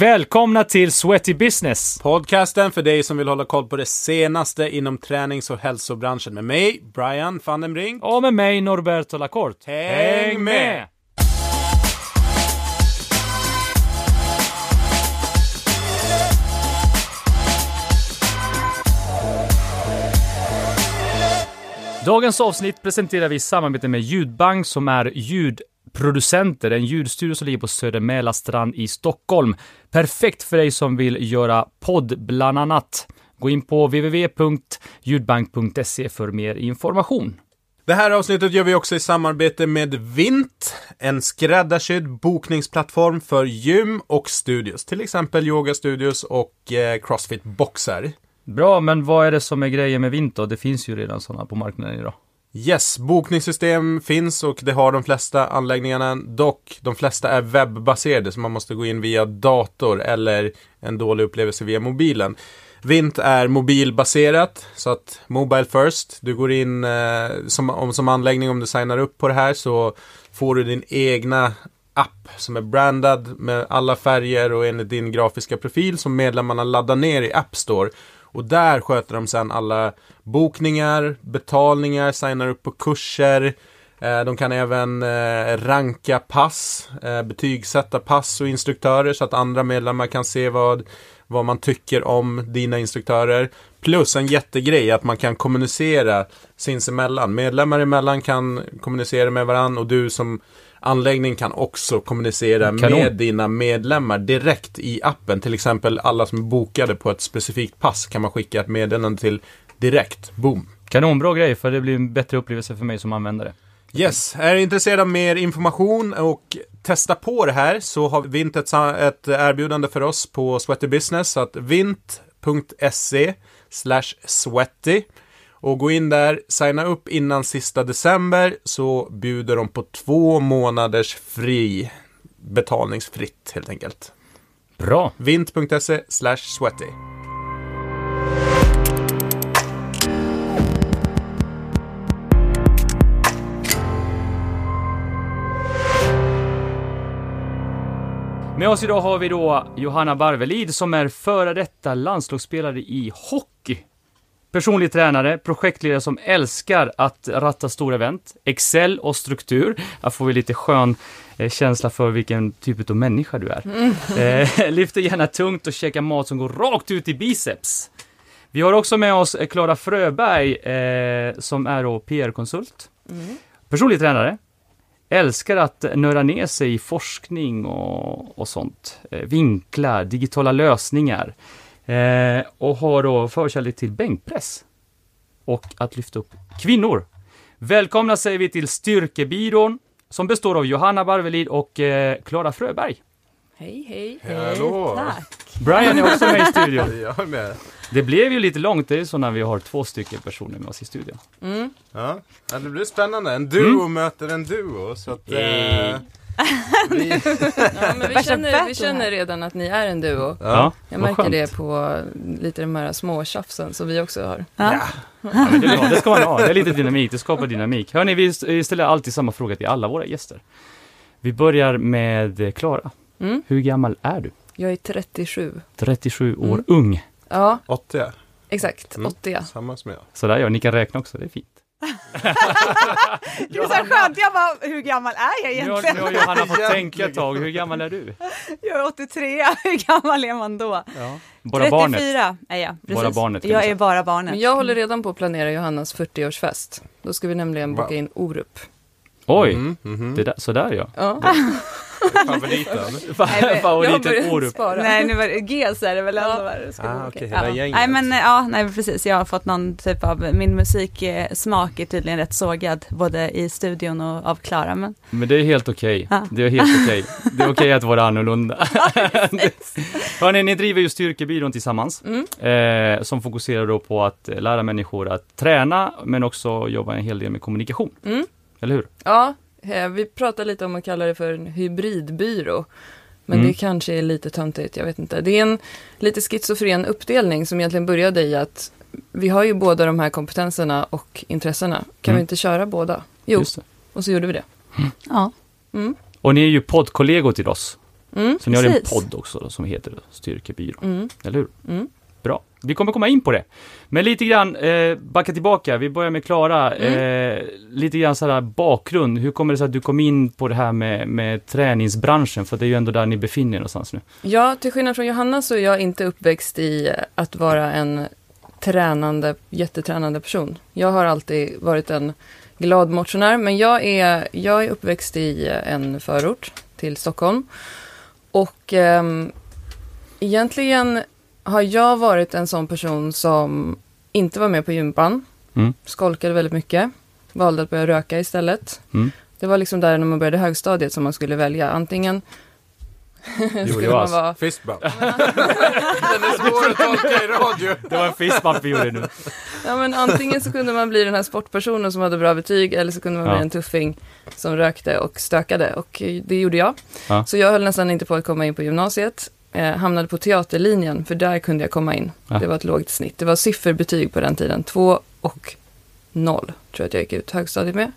Välkomna till Sweaty Business! Podcasten för dig som vill hålla koll på det senaste inom tränings och hälsobranschen med mig, Brian van den Brink. Och med mig, Norberto Lacorte. Häng med! Dagens avsnitt presenterar vi i samarbete med Ljudbank som är ljudproducenter, en ljudstudio som ligger på Söder i Stockholm. Perfekt för dig som vill göra podd bland annat. Gå in på www.ljudbank.se för mer information. Det här avsnittet gör vi också i samarbete med Vint, en skräddarsydd bokningsplattform för gym och studios, till exempel yogastudios och eh, crossfit-boxar. Bra, men vad är det som är grejen med Vinto? Det finns ju redan sådana på marknaden idag. Yes, bokningssystem finns och det har de flesta anläggningarna. Dock, de flesta är webbaserade så man måste gå in via dator eller en dålig upplevelse via mobilen. Vint är mobilbaserat, så att Mobile First. Du går in eh, som, om, som anläggning, om du signar upp på det här så får du din egna app som är brandad med alla färger och enligt din grafiska profil som medlemmarna laddar ner i App Store. Och där sköter de sen alla bokningar, betalningar, signar upp på kurser. Eh, De kan även eh, ranka pass, eh, betygsätta pass och instruktörer så att andra medlemmar kan se vad, vad man tycker om dina instruktörer. Plus en jättegrej att man kan kommunicera sinsemellan. Medlemmar emellan kan kommunicera med varandra och du som anläggning kan också kommunicera Kanon. med dina medlemmar direkt i appen. Till exempel alla som är bokade på ett specifikt pass kan man skicka ett meddelande till direkt. Boom! Kanonbra grej, för det blir en bättre upplevelse för mig som användare. Yes, är du intresserad av mer information och testa på det här så har Vint ett, ett erbjudande för oss på Sweaty Business. Så att vint.se slash sweaty och gå in där, signa upp innan sista december så bjuder de på två månaders fri betalningsfritt helt enkelt. Bra! vint.se sweaty. Med oss idag har vi då Johanna Barvelid som är före detta landslagsspelare i hockey. Personlig tränare, projektledare som älskar att ratta stora event, Excel och struktur. Här får vi lite skön eh, känsla för vilken typ av människa du är. Eh, lyfter gärna tungt och käkar mat som går rakt ut i biceps. Vi har också med oss eh, Klara Fröberg eh, som är PR-konsult. Personlig tränare. Älskar att nörda ner sig i forskning och, och sånt. Vinklar, digitala lösningar. Eh, och har då förkärlek till bänkpress. Och att lyfta upp kvinnor. Välkomna säger vi till Styrkebyrån som består av Johanna Barvelid och eh, Klara Fröberg. Hej, hej. Hallå! Tack. Brian är också med i studion. Jag är med. Det blev ju lite långt, det är så när vi har två stycken personer med oss i studion. Mm. Ja, ja det blir spännande. En duo möter en duo. Så att, eh, vi, Ja, men vi, känner, vi känner redan att ni är en duo. ja. Jag märker skönt. det på lite de här små tjafsen som vi också har. Ja. Ja, det, det ska man ha, det är lite dynamik, det skapar dynamik. Hörni, vi vi ställer alltid samma fråga till alla våra gäster. Vi börjar med eh, Klara. Mm. Hur gammal är du? Jag är 37. 37 år Mm. ung. Ja, 80 exakt. Mm. 80 ja. Samma som jag. Sådär ja, ni kan räkna också, det är fint. Det är så skönt, jag bara, hur gammal är jag egentligen? nu har Johanna fått tänka ett tag, hur gammal är du? Jag är 83, hur gammal är man då? Ja. Bara 34 barnet? är jag, precis. Bara barnet, Jag är bara barnet. Men jag håller redan på att planera Johannas 40-årsfest. Då ska vi nämligen boka in Orup. Oj, Mm, mhm. det där, sådär ja. Ja, Favoriten. Favoriten Orup. Nej, nu var det GES är det väl ändå? Det ska Ah, hela ja. gänget. Nej men ja, nej precis, jag har fått någon typ av, min musiksmak är tydligen rätt sågad, både i studion och av Klara, men Men det är helt okej. Ja. Det är helt okej. Det är okej att vara annorlunda. Hörni, ni driver ju Styrkebyrån tillsammans. Mm. Eh, som fokuserar då på att lära människor att träna, men också jobba en hel del med kommunikation. Mm. Eller hur? Ja, eh, vi pratar lite om att kalla det för en hybridbyrå. Men Mm. det kanske är lite töntigt, jag vet inte. Det är en lite schizofren uppdelning som egentligen började i att vi har ju båda de här kompetenserna och intressena. Kan Mm. vi inte köra båda? Jo, Just det. och så gjorde vi det. ja. Mm. Och ni är ju poddkollegor till oss. Mm, Så ni har en podd också då, som heter Styrkebyrån, mm, eller hur? Bra. Vi kommer komma in på det. Men lite grann, eh, backa tillbaka, vi börjar med Klara. Mm. Eh, lite grann sådär bakgrund, hur kommer det sig att du kom in på det här med, med träningsbranschen? För det är ju ändå där ni befinner er någonstans nu. Ja, till skillnad från Johanna så är jag inte uppväxt i att vara en tränande, jättetränande person. Jag har alltid varit en glad motionär, men jag är, jag är uppväxt i en förort till Stockholm. Och ehm, egentligen har jag varit en sån person som inte var med på gympan, Mm. skolkade väldigt mycket, valde att börja röka istället. Mm. Det var liksom där när man började högstadiet som man skulle välja. Antingen skulle man vara Fistbump. Den är svår att tolka i radio. Det var en fistbump vi gjorde nu. Ja, men antingen så kunde man bli den här sportpersonen som hade bra betyg eller så kunde man Ja. bli en tuffing som rökte och stökade och det gjorde jag. Ja. Så jag höll nästan inte på att komma in på gymnasiet. Eh, hamnade på teaterlinjen för där kunde jag komma in. Ja. Det var ett lågt snitt. Det var sifferbetyg på den tiden. 2 och 0 tror jag att jag gick ut högstadiet med.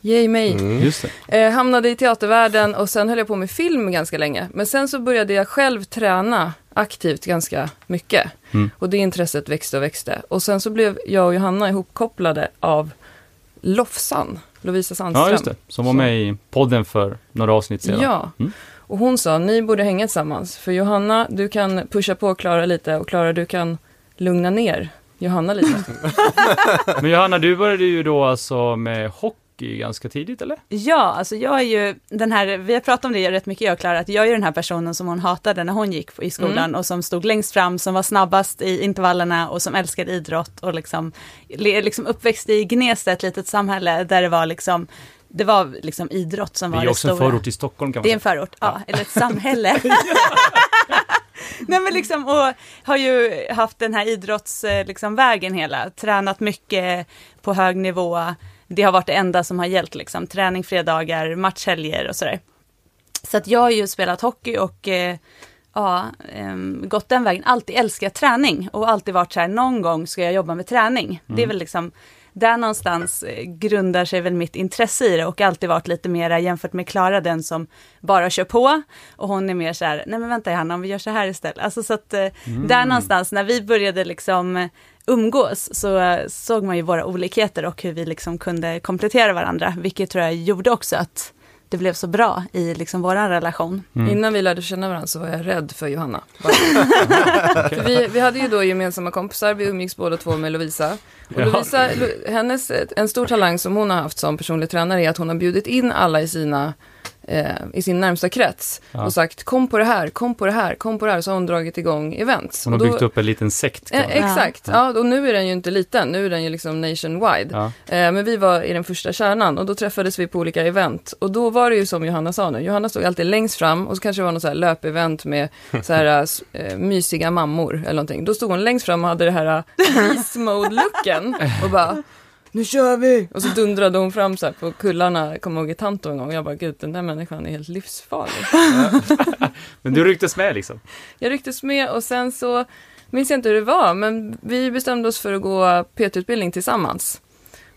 Yay mig! Mm. Just det. Eh, hamnade i teatervärlden och sen höll jag på med film ganska länge. Men sen så började jag själv träna aktivt ganska mycket. Mm. Och det intresset växte och växte. Och sen så blev jag och Johanna ihopkopplade av Lofsan, Lovisa Sandström. Ja, just det. Som var med i podden för några avsnitt sedan. Ja. Mm. Och hon sa, ni borde hänga tillsammans. För Johanna, du kan pusha på Klara lite och Klara, du kan lugna ner Johanna lite. Men Johanna, du började ju då alltså med hockey ganska tidigt, eller? Ja, alltså jag är ju den här, vi har pratat om det rätt mycket jag och Klara, att jag är ju den här personen som hon hatade när hon gick i skolan Mm. och som stod längst fram, som var snabbast i intervallerna och som älskade idrott och liksom, liksom uppväxt i Gnesta, ett litet samhälle där det var liksom, det var liksom idrott som Det var är det också en stora. förort i Stockholm kan man Det är säga. en förort, ja, eller ett samhälle. Nej men liksom, och har ju haft den här idrottsvägen liksom, vägen hela, tränat mycket på hög nivå. Det har varit det enda som har gällt, liksom, träning fredagar, matchhelger och sådär. Så att jag har ju spelat hockey och eh, ja, ehm, gått den vägen, alltid älskat träning och alltid varit så här, någon gång ska jag jobba med träning. Det är väl liksom, där någonstans eh, grundar sig väl mitt intresse i det och alltid varit lite mera jämfört med Klara, den som bara kör på och hon är mer så här, nej men vänta Johanna, om vi gör så här istället. Alltså så att eh, där någonstans när vi började liksom eh, umgås så såg man ju våra olikheter och hur vi liksom kunde komplettera varandra, vilket tror jag gjorde också att det blev så bra i liksom våran relation. Mm. Innan vi lärde känna varandra så var jag rädd för Johanna. För vi, vi hade ju då gemensamma kompisar, vi umgicks båda två med Lovisa. Och. Lovisa, Lo- hennes, en stor talang som hon har haft som personlig tränare är att hon har bjudit in alla i sina eh, i sin närmsta krets Ja. och sagt kom på det här, kom på det här, kom på det här. Så har hon dragit igång events. Hon har byggt upp en liten sekt. Eh, exakt, ja. och nu är den ju inte liten, nu är den ju liksom nationwide. Ja. Eh, men vi var i den första kärnan och då träffades vi på olika event. Och då var det ju som Johanna sa nu, Johanna stod alltid längst fram och så kanske det var något så här löpevent med så här äh, mysiga mammor eller någonting. Då stod hon längst fram och hade det här beast mode-looken och bara nu kör vi! Och så dundrade hon fram så här på kullarna, jag kommer ihåg i Tanto en gång och jag bara gud den där människan är helt livsfarlig. Men du rycktes med liksom? Jag rycktes med och sen så minns jag inte hur det var, men vi bestämde oss för att gå PT-utbildning tillsammans.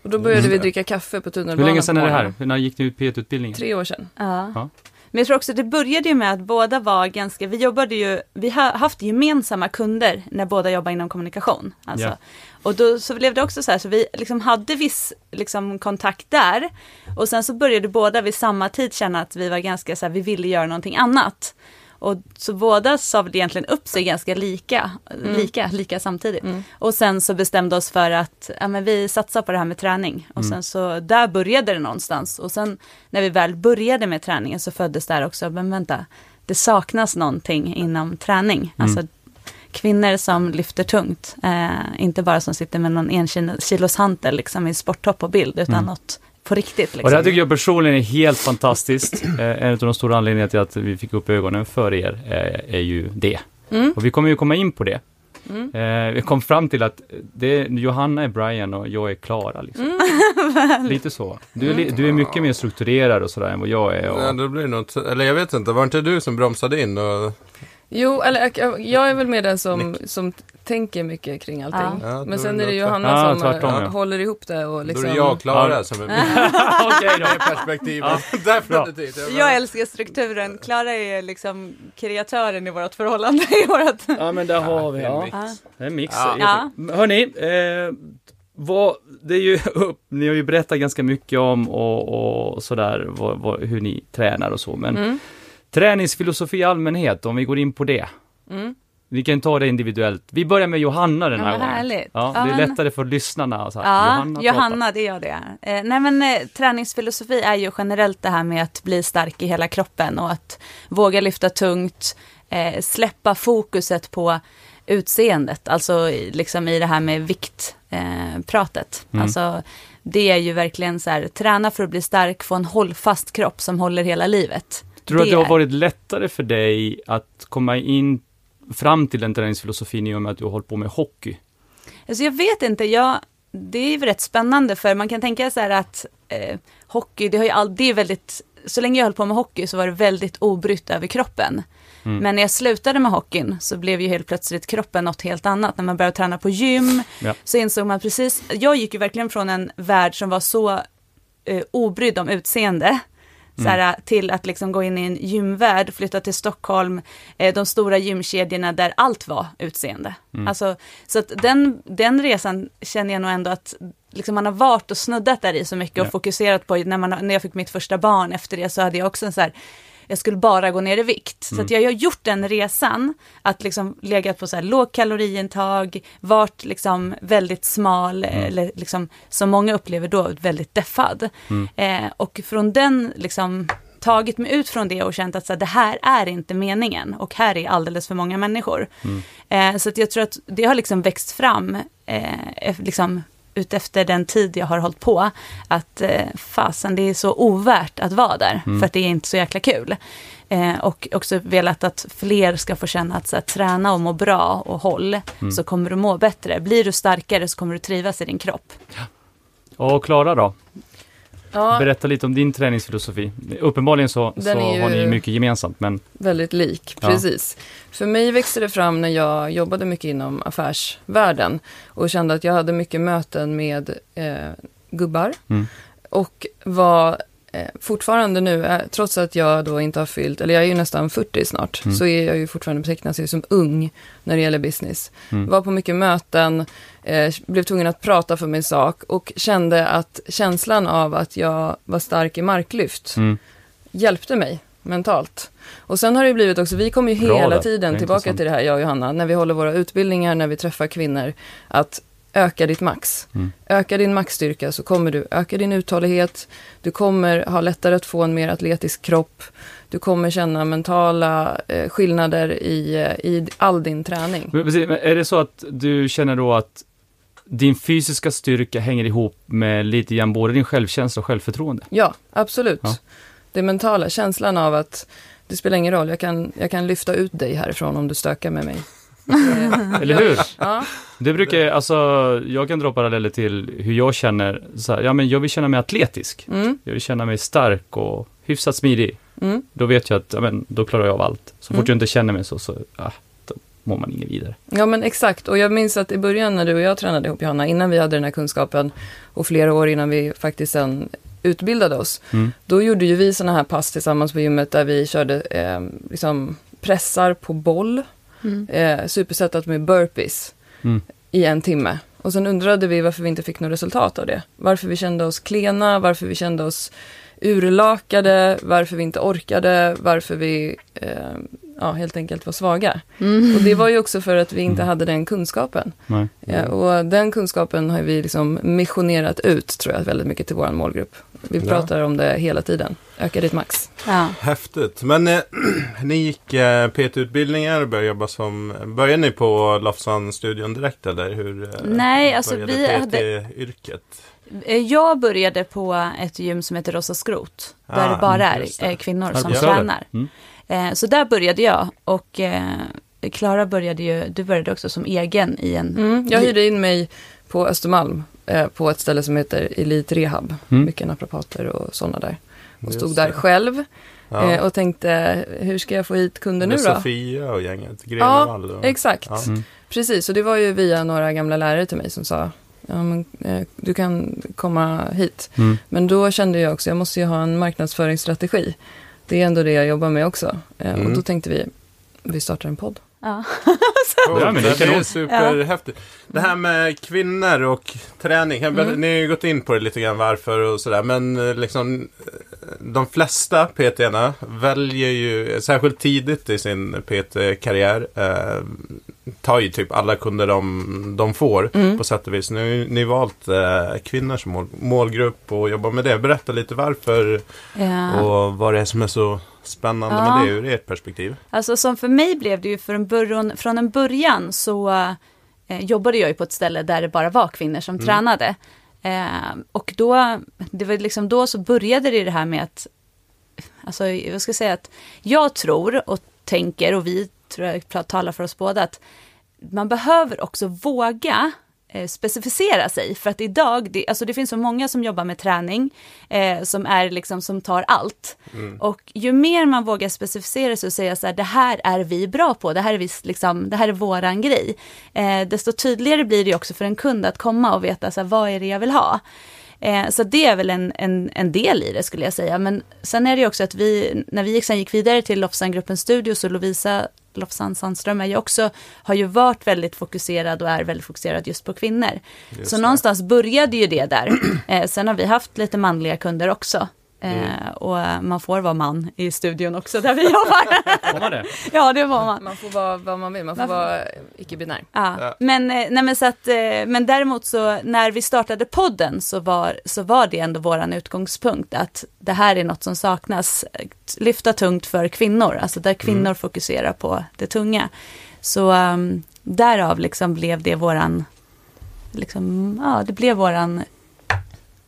Och då började vi dricka kaffe på tunnelbanan Hur länge sedan är det här? När gick ni ut PT-utbildningen? Tre år sedan. Ja. Ja. Men jag tror också det började ju med att båda var ganska, vi jobbade ju, vi har haft gemensamma kunder när båda jobbar inom kommunikation. Alltså. Ja. Och då så blev det också så här, så vi liksom hade viss liksom, kontakt där. Och sen så började båda vid samma tid känna att vi var ganska så här, vi ville göra någonting annat. Och så båda sa väl egentligen upp sig ganska lika, lika, lika samtidigt. Mm. Och sen så bestämde oss för att ja, men vi satsar på det här med träning. Och sen så där började det någonstans. Och sen när vi väl började med träningen så föddes där också, men vänta, det saknas någonting inom träning. Alltså kvinnor som lyfter tungt, eh, inte bara som sitter med någon en kilos hantel liksom i sporttopp på bild, utan något på riktigt. Liksom. Och det här tycker jag personligen är helt fantastiskt. Eh, en av de stora anledningarna till att vi fick upp ögonen för er eh, är ju det. Mm. Och vi kommer ju komma in på det. Mm. Eh, vi kom fram till att det är, Johanna är Brian och jag är Klara. Liksom. Mm. Lite så. Du är, li- du är mycket mer strukturerad och sådär än vad jag är. Och, Ja, då blir det något, eller jag vet inte, var inte du som bromsade in och... Jo, eller jag- jag är väl med den som, som tänker mycket kring allting. Ja. Då Men sen är det Johanna Ja, som tvärtom, ja. håller ihop det och Då liksom... är det jag och Klara Ja. som är Okej då. perspektivet. Definitivt. Jag Jag älskar strukturen. Klara är liksom kreatören i vårt förhållande. I vårt... Ja men där har vi, det är en ja. mix. Det är en mix. Ja. Hörni, eh, vad, det är ju upp, ni har ju berättat ganska mycket om och, och sådär, vad, vad, hur ni tränar och så, men Mm. Träningsfilosofi i allmänhet, om vi går in på det. Mm. Vi kan ta det individuellt. Vi börjar med Johanna den Ja, här vad gången. härligt. Ja, Ja, det är lättare för lyssnarna. Så här, Ja, Johanna, Johanna, det gör det. Eh, nej men eh, träningsfilosofi är ju generellt det här med att bli stark i hela kroppen och att våga lyfta tungt, eh, släppa fokuset på utseendet, alltså liksom i det här med viktpratet. Eh. Mm. Alltså det är ju verkligen så här, träna för att bli stark, få en hållfast kropp som håller hela livet. Tror du att det har varit lättare för dig att komma in fram till den träningsfilosofin i och med att du har hållit på med hockey? Alltså jag vet inte, jag, det är ju rätt spännande för man kan tänka så här att eh, hockey, det har ju all, det är väldigt, så länge jag höll på med hockey så var det väldigt obrytt över kroppen. Mm. Men när jag slutade med hockeyn så blev ju helt plötsligt kroppen något helt annat. När man började träna på gym Ja. så insåg man precis, jag gick ju verkligen från en värld som var så eh, obrydd om utseende här, till att liksom gå in i en gymvärld, flytta till Stockholm, eh, de stora gymkedjorna där allt var utseende. Alltså, så att den, den resan känner jag nog ändå att liksom man har varit och snuddat där i så mycket och Ja. fokuserat på, när, man, när jag fick mitt första barn efter det så hade jag också en så här, jag skulle bara gå ner i vikt. Så att jag har gjort den resan, att liksom legat på så här låg kaloriintag, varit liksom väldigt smal, eller liksom som många upplever då väldigt deffad. Eh, och från den liksom tagit mig ut från det och känt att så här, det här är inte meningen och här är alldeles för många människor. Eh, så att jag tror att det har liksom växt fram eh, eff- liksom, utefter den tid jag har hållit på. Att eh, fasen, det är så ovärt att vara där för att det är inte så jäkla kul. Eh, och också velat att fler ska få känna att så här, träna och må bra och håll så kommer du må bättre. Blir du starkare så kommer du trivas i din kropp. Och Klara då? Ja, Berätta lite om din träningsfilosofi. Uppenbarligen så, så Den har ni mycket gemensamt, men väldigt lik, Ja. precis. För mig växte det fram när jag jobbade mycket inom affärsvärlden och kände att jag hade mycket möten med eh, gubbar Mm. och var fortfarande nu, eh, trots att jag då inte har fyllt, eller jag är ju nästan 40 snart, Mm. så är jag ju fortfarande betecknas ju som ung när det gäller business. Mm. Var på mycket möten, eh, blev tvungen att prata för min sak och kände att känslan av att jag var stark i marklyft mm, hjälpte mig mentalt. Och sen har det ju blivit också, vi kommer ju Bra hela tiden tillbaka intressant. till det här, jag och Johanna, när vi håller våra utbildningar, när vi träffar kvinnor, att öka ditt max. Mm. Öka din maxstyrka så kommer du öka din uthållighet, du kommer ha lättare att få en mer atletisk kropp, du kommer känna mentala eh, skillnader i, eh, i all din träning. Men precis, men är det så att du känner då att din fysiska styrka hänger ihop med lite grann både din självkänsla och självförtroende? Ja, absolut. Ja. Det mentala, känslan av att det spelar ingen roll, jag kan, jag kan lyfta ut dig härifrån om du stökar med mig. Eh, Eller hur? Ja, Det brukar, alltså, jag kan dra paralleller till hur jag känner, så här, ja men jag vill känna mig atletisk. mm, Jag vill känna mig stark och hyfsat smidig. mm. Då vet jag att, ja men, då klarar jag av allt. Så fort Mm. jag inte känner mig så, så, ah, då mår man inget vidare. Ja men exakt, och jag minns att i början när du och jag tränade ihop Johanna, innan vi hade den här kunskapen och flera år innan vi faktiskt sen utbildade oss, Mm. då gjorde ju vi sådana här pass tillsammans på gymmet där vi körde eh, liksom pressar på boll, eh, supersetat med burpees Mm. i en timme. Och sen undrade vi varför vi inte fick något resultat av det. Varför vi kände oss klena, varför vi kände oss urlakade, varför vi inte orkade, varför vi eh, ja, helt enkelt var svaga. Och det var ju också för att vi inte hade den kunskapen. Nej. Ja, och den kunskapen har vi liksom missionerat ut, tror jag, väldigt mycket till vår målgrupp. Vi Ja. pratar om det hela tiden. Öka ditt max. Ja. Häftigt. Men eh, ni gick eh, PT-utbildningar och började jobba som... Började ni på Lofsan-studion direkt eller hur? eh, Nej, alltså, vi hade- PT-yrket? Eh, Jag började på ett gym som heter Rosa Skrot, där Ah, det bara är det. eh, kvinnor som tränar. Mm. Eh, Så där började jag och eh, Klara började ju, du började också som egen i en... Mm, jag hyrde in mig på Östermalm, eh, på ett ställe som heter Elite Rehab. Mm. Mycket naprapater och sådana där. Och Just stod där det. själv Ja. eh, och tänkte, hur ska jag få hit kunder nu då? Sofia och gänget. Grenevall. och- Exakt. Ja. Mm. Precis, och det var ju via några gamla lärare till mig som sa ja, men, eh, du kan komma hit. Mm. Men då kände jag också, jag måste ju ha en marknadsföringsstrategi. Det är ändå det jag jobbar med också. Eh, Mm. Och då tänkte vi, vi startar en podd. Ja. Men det är superhäftigt. Det här med kvinnor och träning. Mm. Ni har ju gått in på det lite grann varför och sådär. Men eh, liksom eh, de flesta PT-erna väljer ju, särskilt tidigt i sin PT-karriär, eh, tar ju typ alla kunder de, de får Mm. på sätt och vis. Nu har ni valt eh, kvinnor som mål, målgrupp och jobbar med det. Berätta lite varför Ja. och vad det är som är så spännande Ja. med det ur ert perspektiv. Alltså som för mig blev det ju för en början, från en början så eh, jobbade jag ju på ett ställe där det bara var kvinnor som tränade. Eh, och då, det var liksom då så började det det här med att, alltså jag ska säga att jag tror och tänker och vi tror jag talar för oss båda att man behöver också våga eh, specificera sig för att idag, det, alltså det finns så många som jobbar med träning eh, som är liksom som tar allt. Och ju mer man vågar specificera sig och säga så här, det här är vi bra på, det här är, vi, liksom, det här är våran grej. Eh, desto tydligare blir det också för en kund att komma och veta så här, vad är det jag vill ha. Eh, så det är väl en, en, en del i det skulle jag säga. Men sen är det också att vi, när vi sen gick vidare till Lofsan-gruppens studio, så Lovisa Lofsan Sandström är ju också, har ju varit väldigt fokuserad och är väldigt fokuserad just på kvinnor. Just så det. någonstans började ju det där. Eh, sen har vi haft lite manliga kunder också. Eh, Mm. Och man får vara man i studion också där vi jobbar. Får man det? ja, det var man. Man får vara vad man vill, man får Varför? vara icke-binär. Ja. Ja. Men, eh, nej men, så att, eh, men däremot så när vi startade podden så var, så var det ändå våran utgångspunkt att det här är något som saknas. Lyfta tungt för kvinnor, alltså där kvinnor fokuserar på det tunga. Så um, därav liksom blev det våran, liksom, ja det blev våran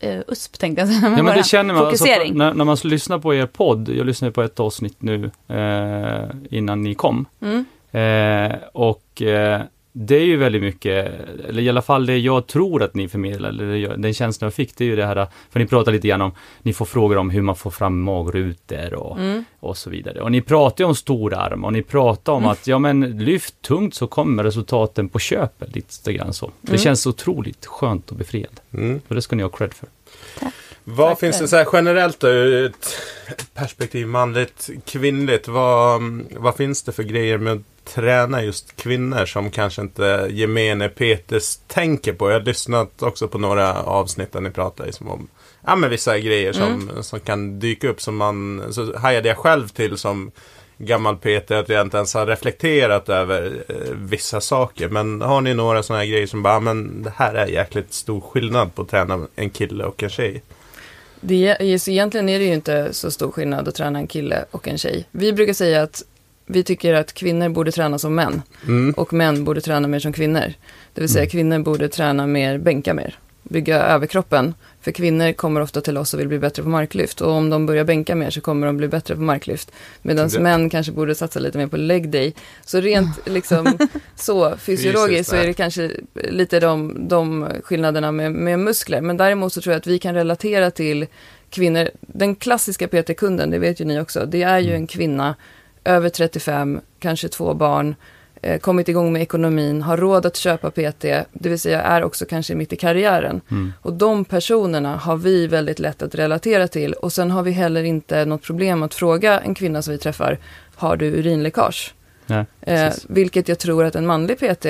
uh, USP tänkte jag säga. Ja, men det känner man. Alltså, när, när man lyssnar på er podd, jag lyssnade på ett avsnitt nu eh, innan ni kom. Mm. Eh, och eh, det är ju väldigt mycket, eller i alla fall det jag tror att ni förmedlar, eller den känslan jag fick, det är ju det här, för ni pratar lite grann om, ni får frågor om hur man får fram magrutor och, Mm. och så vidare. Och ni pratar ju om storarm och ni pratar om att, ja men lyft tungt så kommer resultaten på köpet, lite grann så. Det Mm. känns otroligt skönt och befriande. Mm. Och det ska ni ha cred för. Vad Tack finns det så här generellt då, ur ett perspektiv manligt, kvinnligt? Vad, vad finns det för grejer med träna just kvinnor som kanske inte gemene Peters tänker på? Jag har lyssnat också på några avsnitt där ni pratar liksom om ja, men vissa grejer som, som kan dyka upp som man, så hajade jag själv till som gammal Peter att jag inte ens har reflekterat över eh, vissa saker. Men har ni några sådana här grejer som bara, "Ah, men det här är jäkligt stor skillnad på att träna en kille och en tjej? Det, är- så egentligen är det ju inte så stor skillnad att träna en kille och en tjej. Vi brukar säga att vi tycker att kvinnor borde träna som män Mm. och män borde träna mer som kvinnor. Det vill säga kvinnor borde träna mer, bänka mer, bygga överkroppen. För kvinnor kommer ofta till oss och vill bli bättre på marklyft och om de börjar bänka mer så kommer de bli bättre på marklyft. Medan Det- män kanske borde satsa lite mer på leg day. Så rent liksom så fysiologiskt så är det kanske lite de, de skillnaderna med, med muskler. Men däremot så tror jag att vi kan relatera till kvinnor. Den klassiska PT-kunden, det vet ju ni också, det är ju en kvinna över 35, kanske två barn, eh, kommit igång med ekonomin, har råd att köpa PT, det vill säga är också kanske mitt i karriären. Mm. Och de personerna har vi väldigt lätt att relatera till. Och sen har vi heller inte något problem att fråga en kvinna som vi träffar, har du urinläckage? Nej, Eh, vilket jag tror att en manlig PT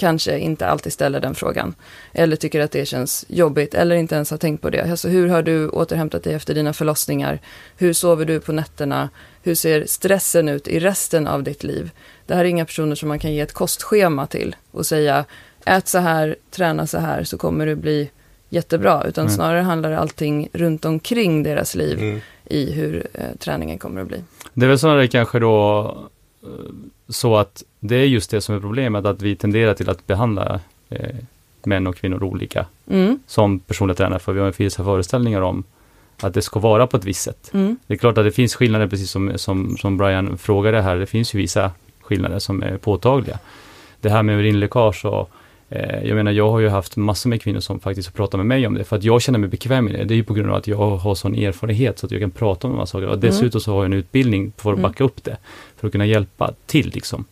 kanske inte alltid ställer den frågan. Eller tycker att det känns jobbigt eller inte ens har tänkt på det. Alltså hur har du återhämtat dig efter dina förlossningar? Hur sover du på nätterna? Hur ser stressen ut i resten av ditt liv? Det här är inga personer som man kan ge ett kostschema till och säga ät så här, träna så här så kommer du bli jättebra. Utan Mm. snarare handlar allting runt omkring deras liv Mm. i hur eh, träningen kommer att bli. Det är väl snarare kanske då så att det är just det som är problemet, att vi tenderar till att behandla eh, män och kvinnor olika Mm, som personliga tränare, för vi har vissa föreställningar om att det ska vara på ett visst sätt. mm, Det är klart att det finns skillnader, precis som, som, som Brian frågade här, det finns ju vissa skillnader som är påtagliga. Det här med urinläckage och eh, jag menar, jag har ju haft massor med kvinnor som faktiskt har pratat med mig om det, för att jag känner mig bekväm med det. Det är ju på grund av att jag har sån erfarenhet så att jag kan prata om de här sakerna. Och dessutom så har jag en utbildning för att Mm. backa upp det, för att kunna hjälpa till liksom.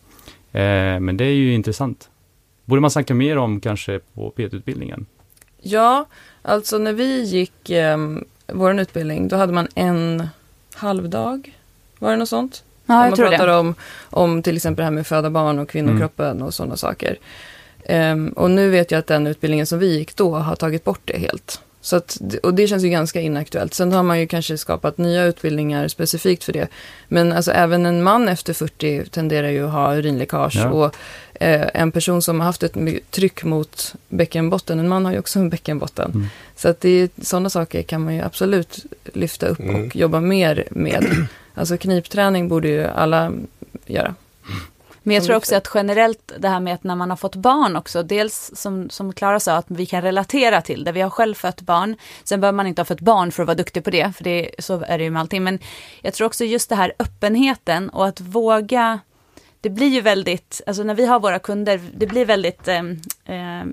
Eh, men det är ju intressant. borde man snacka mer om kanske på PT-utbildningen? Ja, alltså när vi gick eh, vår utbildning, då hade man en halv dag. Var det något sånt? Ja, man jag tror pratar det. om, om till exempel det här med föda barn och kvinnokroppen och sådana saker. Ehm, och nu vet jag att den utbildningen som vi gick då har tagit bort det helt. Så att, och det känns ju ganska inaktuellt. Sen har man ju kanske skapat nya utbildningar specifikt för det. Men alltså även en man efter 40 tenderar ju att ha urinläckage. Ja. Och eh, en person som har haft ett tryck mot bäckenbotten, en man har ju också en bäckenbotten. Mm. Så att det är, sådana saker kan man ju absolut lyfta upp Mm. och jobba mer med. Alltså knipträning borde ju alla göra. Men jag tror också att generellt det här med att när man har fått barn också, dels som, som sa, att vi kan relatera till det. Vi har själv fött barn. Sen behöver man inte ha fött barn för att vara duktig på det, för det, så är det ju med allting. Men jag tror också just det här öppenheten och att våga det blir ju väldigt, alltså när vi har våra kunder, det blir väldigt, eh, eh,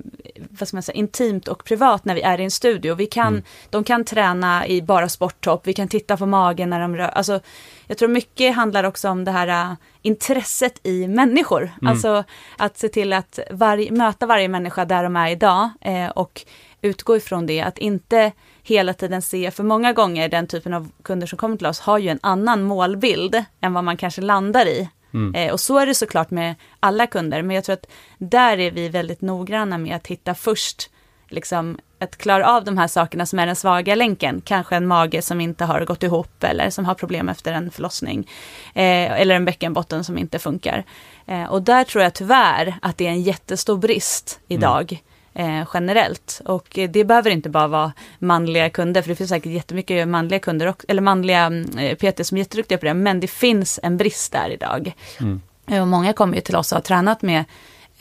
vad ska man säga, intimt och privat när vi är i en studio. Vi kan, Mm. De kan träna i bara sporttopp, vi kan titta på magen när de rör, alltså jag tror mycket handlar också om det här äh, intresset i människor. Mm. Alltså att se till att varje, möta varje människa där de är idag eh, och utgå ifrån det, att inte hela tiden se, för många gånger den typen av kunder som kommer till oss har ju en annan målbild än vad man kanske landar i. Mm. Eh, och så är det såklart med alla kunder, men jag tror att där är vi väldigt noggranna med att hitta först, liksom att klara av de här sakerna som är den svaga länken, kanske en mage som inte har gått ihop eller som har problem efter en förlossning, eh, eller en bäckenbotten som inte funkar. Eh, och där tror jag tyvärr att det är en jättestor brist idag. Eh, generellt. Och det behöver inte bara vara manliga kunder, för det finns säkert jättemycket manliga kunder, och, eller manliga mm, eh, PT som är jätteduktiga på det, men det finns en brist där idag. Mm. Eh, Och många kommer ju till oss och har tränat med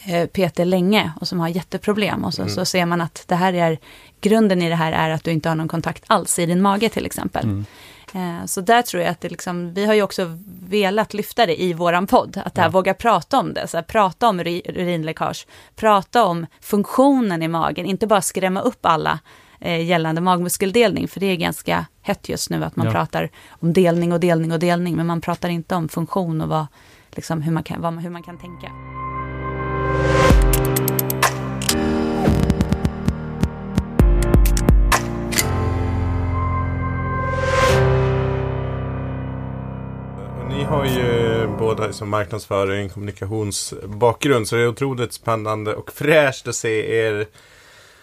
eh, PT länge och som har jätteproblem. Och så, så ser man att det här är, grunden i det här är att du inte har någon kontakt alls i din mage till exempel. Mm. Eh, Så där tror jag att det liksom, vi har ju också velat lyfta det i våran podd, att det här Ja. våga prata om det, så här, prata om uri- urinläckage, prata om funktionen i magen, inte bara skrämma upp alla eh, gällande magmuskeldelning, för det är ganska hett just nu att man Ja. pratar om delning och delning och delning, men man pratar inte om funktion och vad, liksom, hur, man kan, vad, hur man kan tänka. Ni har ju båda som marknadsföring, kommunikationsbakgrund så det är otroligt spännande och fräscht att se er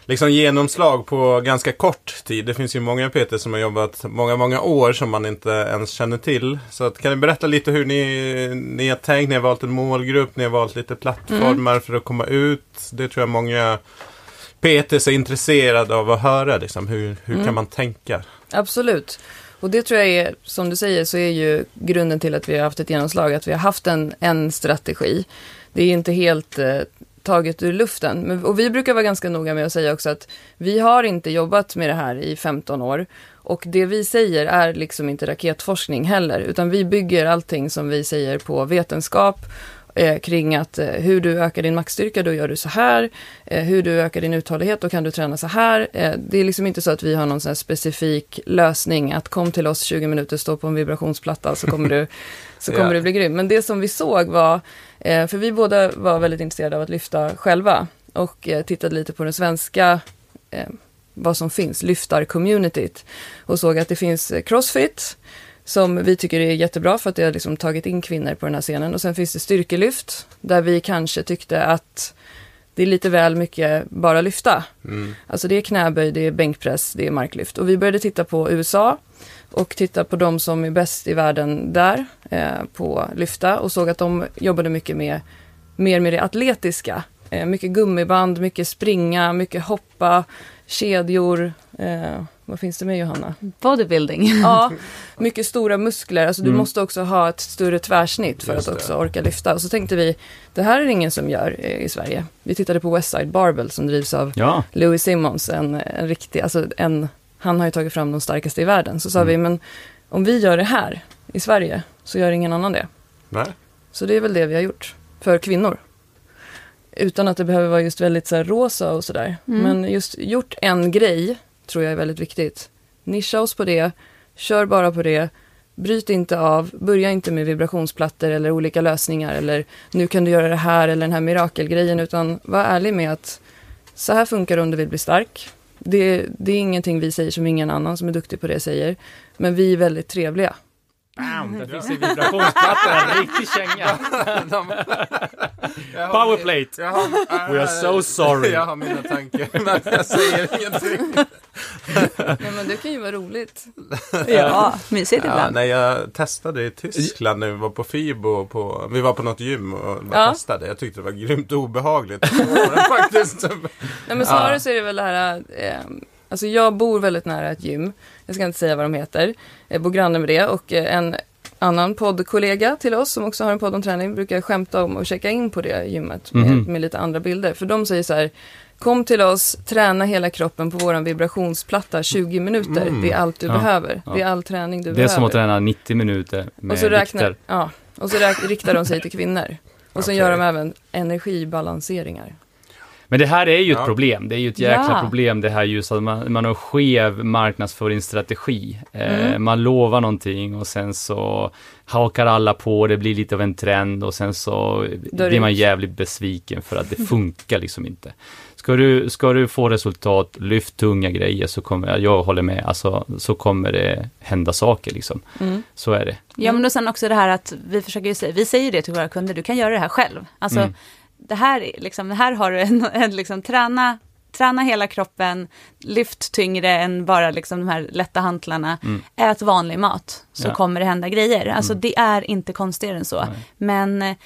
liksom genomslag på ganska kort tid. Det finns ju många PT som har jobbat många, många år som man inte ens känner till. Så att, kan ni berätta lite hur ni, ni har tänkt? Ni har valt en målgrupp, ni har valt lite plattformar för att komma ut. Det tror jag många PTs är intresserade av att höra. Liksom. Hur, hur Mm. kan man tänka? Absolut. Och det tror jag är, som du säger, så är ju grunden till att vi har haft ett genomslag, att vi har haft en, en strategi. Det är inte helt eh, taget ur luften. Men, och vi brukar vara ganska noga med att säga också att vi har inte jobbat med det här i 15 år. Och det vi säger är liksom inte raketforskning heller, utan vi bygger allting som vi säger på vetenskap eh, kring att eh, hur du ökar din maxstyrka, då gör du så här. Eh, hur du ökar din uthållighet, då kan du träna så här. Eh, det är liksom inte så att vi har någon sån specifik lösning, att kom till oss 20 minuter, stå på en vibrationsplatta, så kommer du, så kommer Ja. du bli grym. Men det som vi såg var, eh, för vi båda var väldigt intresserade av att lyfta själva och eh, tittade lite på den svenska vad som finns, lyftar-communityt och såg att det finns crossfit som vi tycker är jättebra för att det har liksom tagit in kvinnor på den här scenen och sen finns det styrkelyft där vi kanske tyckte att det är lite väl mycket bara lyfta. Mm. Alltså det är knäböj, det är bänkpress, det är marklyft. Och vi började titta på USA och titta på de som är bäst i världen där eh, på lyfta och såg att de jobbade mycket med, mer med det atletiska. Eh, mycket gummiband, mycket springa, mycket hoppa, kedjor. Eh, vad finns det med Johanna? Bodybuilding. Ja, mycket stora muskler. Alltså du Mm. måste också ha ett större tvärsnitt för Just att det. också orka lyfta. Och så tänkte vi, det här är det ingen som gör eh, i Sverige. Vi tittade på Westside Barbell som drivs av Ja, Louis Simmons, en, en riktig, alltså en, han har ju tagit fram de starkaste i världen. Så sa Mm. vi, men om vi gör det här i Sverige så gör ingen annan det. Nej? Så det är väl det vi har gjort för kvinnor. Utan att det behöver vara just väldigt så här, rosa och sådär. Mm. Men just gjort en grej tror jag är väldigt viktigt. Nischa oss på det, kör bara på det, bryt inte av, börja inte med vibrationsplattor eller olika lösningar eller nu kan du göra det här eller den här mirakelgrejen, utan var ärlig med att så här funkar det om du vill bli stark. Det, det är ingenting vi säger som ingen annan som är duktig på det säger, men vi är väldigt trevliga. Bam! Där finns det vibrationsplattor, en riktig känga. Powerplate! Jag har, We are so sorry. Jag har mina tankar, men jag säger ingenting. Nej, men det kan ju vara roligt. Ja, mysigt Ja, ibland. nej, jag testade i Tyskland när vi var på Fibo. På, vi var på något gym och Ja. testade. Jag tyckte det var grymt obehagligt. Faktiskt. Nej, men snarare så är det väl det här, eh, alltså jag bor väldigt nära ett gym, jag ska inte säga vad de heter, jag bor granne med det och eh, en annan poddkollega till oss som också har en podd om träning brukar skämta om att checka in på det gymmet med, Mhm. med lite andra bilder. För de säger så här, kom till oss, träna hela kroppen på våran vibrationsplatta 20 minuter. Mm. Det är allt du Ja. behöver. Ja. Det är all träning du Det är behöver. som att träna 90 minuter med och så räknar, vikter. ja, och så riktar de sig till kvinnor. Och sen Okej. gör de även energibalanseringar. Men det här är ju ett Ja. problem. Det är ju ett jäkla Ja. problem det här just att man, man har skev marknadsföringsstrategi. Eh, Mm. man lovar någonting och sen så hakar alla på, det blir lite av en trend och sen så blir man jävligt besviken för att det funkar liksom inte. Ska du, ska du få resultat, lyft tunga grejer så kommer, jag håller med, alltså så kommer det hända saker liksom. Mm. Så är det. Ja, men och sen också det här att vi försöker ju säga, vi säger det till våra kunder, du kan göra det här själv. Alltså, Mm. Det här, är liksom, här har du en, en liksom, träna, träna hela kroppen, lyft tyngre än bara liksom de här lätta hantlarna, Mm. ät vanlig mat, så Ja. kommer det hända grejer. Alltså Mm. det är inte konstigare än så. Nej. Men eh,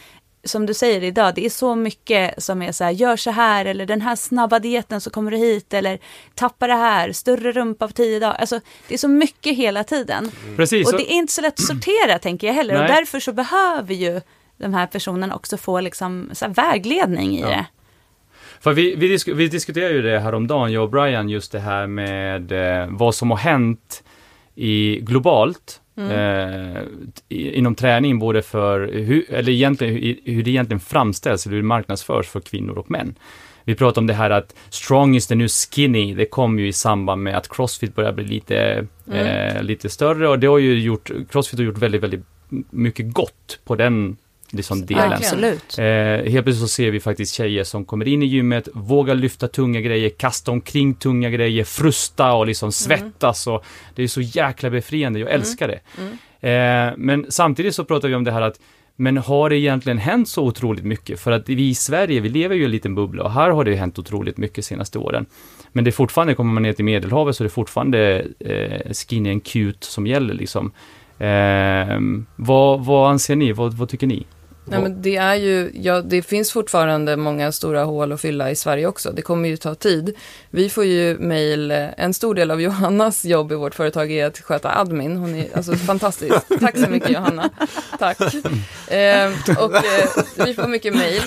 som du säger idag, det är så mycket som är så här, gör så här, eller den här snabba dieten så kommer du hit, eller tappa det här, större rumpa på tio dagar. Alltså det är så mycket hela tiden. Precis. Och det är inte så lätt att sortera tänker jag heller. Och Nej. därför så behöver ju de här personerna också få liksom så vägledning i Ja. det. För vi, vi, disk, vi diskuterade ju det häromdagen, jag och Brian, just det här med eh, vad som har hänt i, globalt eh, i, inom träning, både för hur, eller egentligen hur, hur det egentligen framställs, eller hur det marknadsförs för kvinnor och män. Vi pratar om det här att strong is the new skinny, det kom ju i samband med att crossfit börjar bli lite, eh, lite större och det har ju gjort, crossfit har gjort väldigt, väldigt mycket gott på den liksom, delen. Absolut. Eh, helt plötsligt så ser vi faktiskt tjejer som kommer in i gymmet, vågar lyfta tunga grejer, kasta omkring tunga grejer, frusta och liksom svettas och det är så jäkla befriande, jag älskar det. Eh, men samtidigt så pratar vi om det här att men har det egentligen hänt så otroligt mycket? För att vi i Sverige, vi lever ju i en liten bubbla och här har det hänt otroligt mycket de senaste åren. Men det är fortfarande, kommer man ner till Medelhavet så är det fortfarande eh, skinny and cute som gäller liksom. Eh, vad, vad anser ni? Vad, vad tycker ni? Nej, men det är ju, ja, det finns fortfarande många stora hål att fylla i Sverige också. Det kommer ju ta tid. Vi får ju mejl, en stor del av Johannas jobb i vårt företag är att sköta admin. Hon är alltså fantastisk. Tack så mycket Johanna. Tack. Eh, och eh, vi får mycket mejl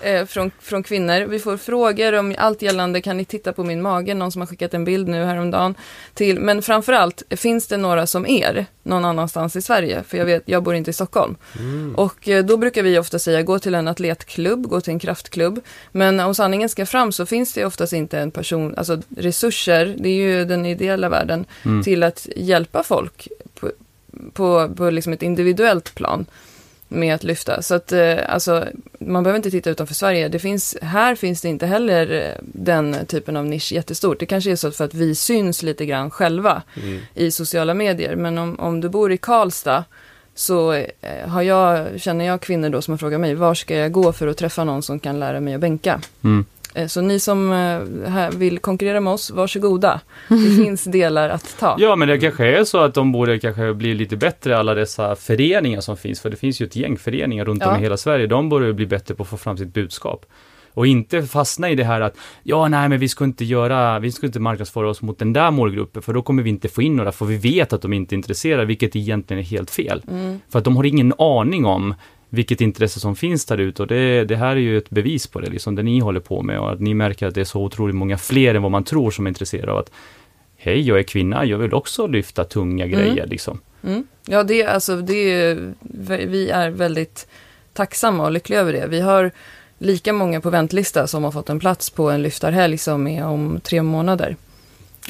eh, från, från kvinnor. Vi får frågor om allt gällande, kan ni titta på min mage? Någon som har skickat en bild nu häromdagen. Till, men framförallt, finns det några som er någon annanstans i Sverige? För jag vet, jag bor inte i Stockholm. Och eh, då brukar vi ofta säga gå till en atletklubb, gå till en kraftklubb. Men om sanningen ska fram så finns det oftast inte en person, alltså resurser, det är ju den ideella världen, Mm. till att hjälpa folk på, på, på liksom ett individuellt plan med att lyfta. Så att eh, alltså, man behöver inte titta utanför Sverige. Det finns, här finns det inte heller eh, den typen av nisch jättestort. Det kanske är så för att vi syns lite grann själva Mm. i sociala medier. Men om, om du bor i Karlstad så eh, har jag, känner jag kvinnor då som har frågat mig, var ska jag gå för att träffa någon som kan lära mig att bänka? Mm. Eh, Så ni som eh, här vill konkurrera med oss, varsågoda. Det finns delar att ta. Ja, men det kanske är så att de borde kanske bli lite bättre, alla dessa föreningar som finns, för det finns ju ett gäng föreningar runt om Ja. i hela Sverige, de borde bli bättre på att få fram sitt budskap. Och inte fastna i det här att, ja, nej, men vi ska inte göra, vi ska inte marknadsföra oss mot den där målgruppen, för då kommer vi inte få in några, för vi vet att de inte är intresserade, vilket egentligen är helt fel. Mm. För att de har ingen aning om vilket intresse som finns där ute och det, det här är ju ett bevis på det, liksom det ni håller på med och att ni märker att det är så otroligt många fler än vad man tror som är intresserade av att Hej, jag är kvinna, jag vill också lyfta tunga grejer liksom. Mm. Ja, det, alltså, det vi är väldigt tacksamma och lyckliga över det. Vi har lika många på väntlista som har fått en plats på en lyftarhelg som är om tre månader.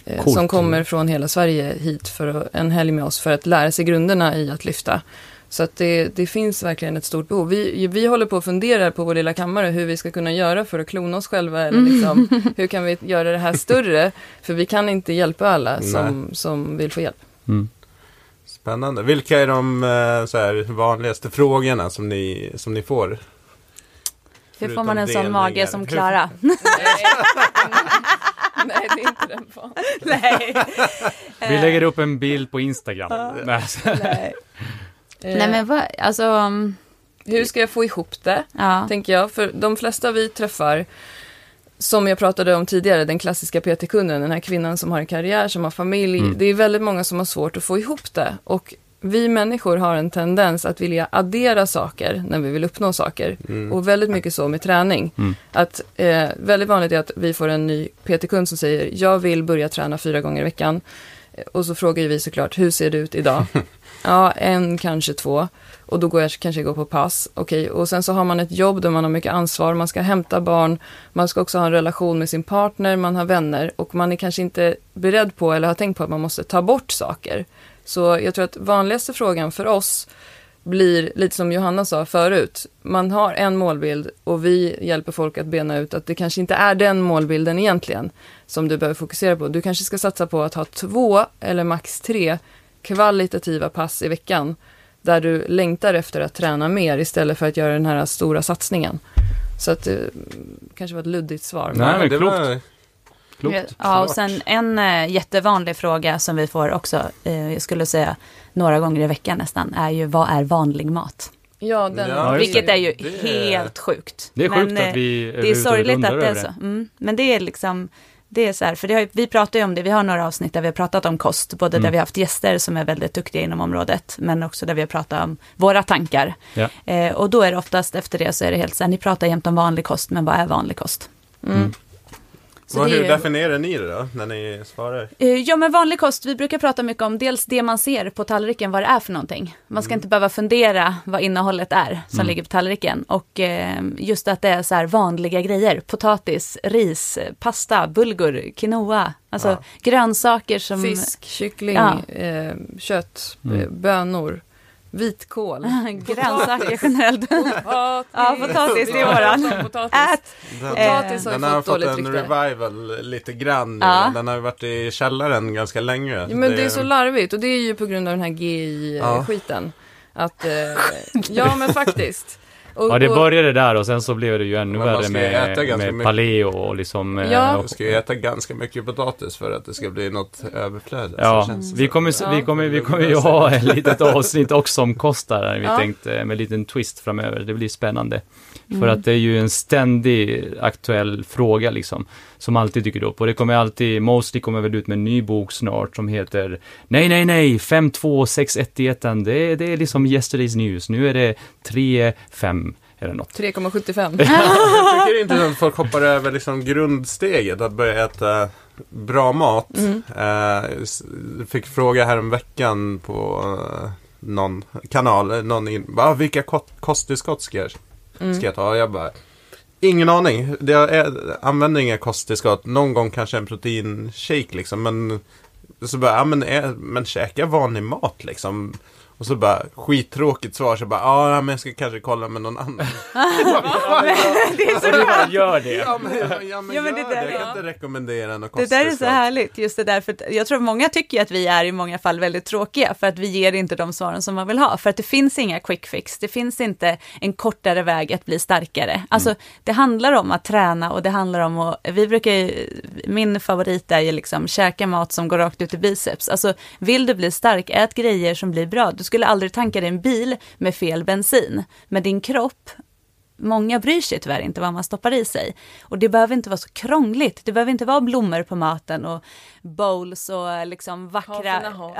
eh, Coolt. som kommer från hela Sverige hit för en helg med oss för att lära sig grunderna i att lyfta. Så att det, det finns verkligen ett stort behov. Vi, vi håller på att fundera på vår lilla kammare hur vi ska kunna göra för att klona oss själva. Eller liksom, hur kan vi göra det här större? För vi kan inte hjälpa alla som, som vill få hjälp. Mm. Spännande. Vilka är de eh, så här, vanligaste frågorna som ni, som ni får? Hur får man en sån mage som Klara? Nej, det är inte den fan. Nej. Vi lägger upp en bild på Instagram. Nej. Nej. Eh, Nej men vad, alltså, um, Hur ska jag få ihop det? ja. tänker jag. För de flesta vi träffar, som jag pratade om tidigare, den klassiska PT-kunden, den här kvinnan som har en karriär, som har familj. Mm. Det är väldigt många som har svårt att få ihop det. Och vi människor har en tendens att vilja addera saker när vi vill uppnå saker. Mm. Och väldigt mycket så med träning. Mm. Att eh, väldigt vanligt är att vi får en ny PT-kund som säger, jag vill börja träna fyra gånger i veckan. Och så frågar vi såklart, hur ser det ut idag? ja, en, kanske två. Och då går jag kanske går på pass. Okej, och sen så har man ett jobb där man har mycket ansvar. Man ska hämta barn. Man ska också ha en relation med sin partner. Man har vänner. Och man är kanske inte beredd på eller har tänkt på att man måste ta bort saker. Så jag tror att vanligaste frågan för oss blir lite som Johanna sa förut. Man har en målbild och vi hjälper folk att bena ut att det kanske inte är den målbilden egentligen som du behöver fokusera på. Du kanske ska satsa på att ha två eller max tre kvalitativa pass i veckan där du längtar efter att träna mer istället för att göra den här stora satsningen. Så att det kanske var ett luddigt svar. Nej, men det klokt. var- Klokt. Ja, och sen en eh, jättevanlig fråga som vi får också, eh, jag skulle säga några gånger i veckan nästan, är ju vad är vanlig mat? Ja, den, Ja, Vilket är ju Det- helt sjukt. Det är sjukt Men, eh, att vi Det är sorgligt att det är så. Mm. Men det är liksom, det är så här, för det har, vi pratar ju om det, vi har några avsnitt där vi har pratat om kost, både Mm. där vi har haft gäster som är väldigt duktiga inom området, men också där vi har pratat om våra tankar. Ja. Eh, och då är det oftast efter det så är det helt så här, ni pratar jämt om vanlig kost, men vad är vanlig kost? mm. Så det hur är- definierar ni det då, när ni svarar? Eh, Ja men vanlig kost, vi brukar prata mycket om dels det man ser på tallriken, vad det är för någonting. Man ska inte behöva fundera vad innehållet är som Mm. ligger på tallriken. Och eh, just att det är så här vanliga grejer, potatis, ris, pasta, bulgur, quinoa. Alltså Ja. grönsaker som... Fisk, kyckling, Ja. eh, kött, Mm. bönor, vitkål. grönsaker generellt. Potatis. Ja, potatis, det är våran. Potatis. Ät! Den, Potatis har den har fått fått en rykte. revival lite grann nu. Ja. Den har varit i källaren ganska länge. Ja, men det är så larvigt och det är ju på grund av den här Ja. GI-skiten. Att, eh, ja men faktiskt. Och, Ja, det började där och sen så blev det ju ännu man värre med, med paleo och liksom... eh, Ja. och- Du ska ju äta ganska mycket potatis för att det ska bli något överflöd. Ja, vi kommer, Ja. vi, kommer, vi kommer ju ha ett litet avsnitt också om kost där, vi Ja. tänkt eh, med en liten twist framöver. Det blir spännande. För Mm. att det är ju en ständig aktuell fråga liksom, som alltid dyker upp. Och det kommer alltid, Mostly kommer väl ut med en ny bok snart som heter Nej, nej, nej, 5, 2, 6, 1 dieten. Det, är- det är liksom yesterday's news. Nu är det 3, 5 eller något. 3,75. Jag tycker det är intressant att folk hoppar över liksom grundsteget, att börja äta bra mat. Mm. Eh, fick fråga här om veckan på eh, någon kanal, någon in, ah, vilka ko- kosttillskott ska jag, Mm. ska jag ta? Och jag bara, ingen aning. Jag använder inga kosttillskott. Någon gång kanske en proteinshake liksom, men så bara, ja men, är, men käka vanlig mat liksom. Och så bara, skittråkigt svar, så bara, "Ah, ja men jag ska kanske kolla med någon annan. det är så du bara gör det. Ja men, ja, men, Ja, men det där det. Jag är- kan inte rekommendera något Det där är så härligt, just det där, för jag tror många tycker att vi är i många fall väldigt tråkiga, för att vi ger inte de svaren som man vill ha, för att det finns inga quick fix, det finns inte en kortare väg att bli starkare. Alltså, det handlar om att träna och det handlar om att, vi brukar ju, min favorit är ju liksom käka mat som går rakt ut i biceps. Alltså, vill du bli stark, ät grejer som blir bra. Du skulle aldrig tanka din bil med fel bensin, men din kropp Många bryr sig tyvärr inte vad man stoppar i sig. Och det behöver inte vara så krångligt. Det behöver inte vara blommor på maten och bowls och liksom Ha fina vackra...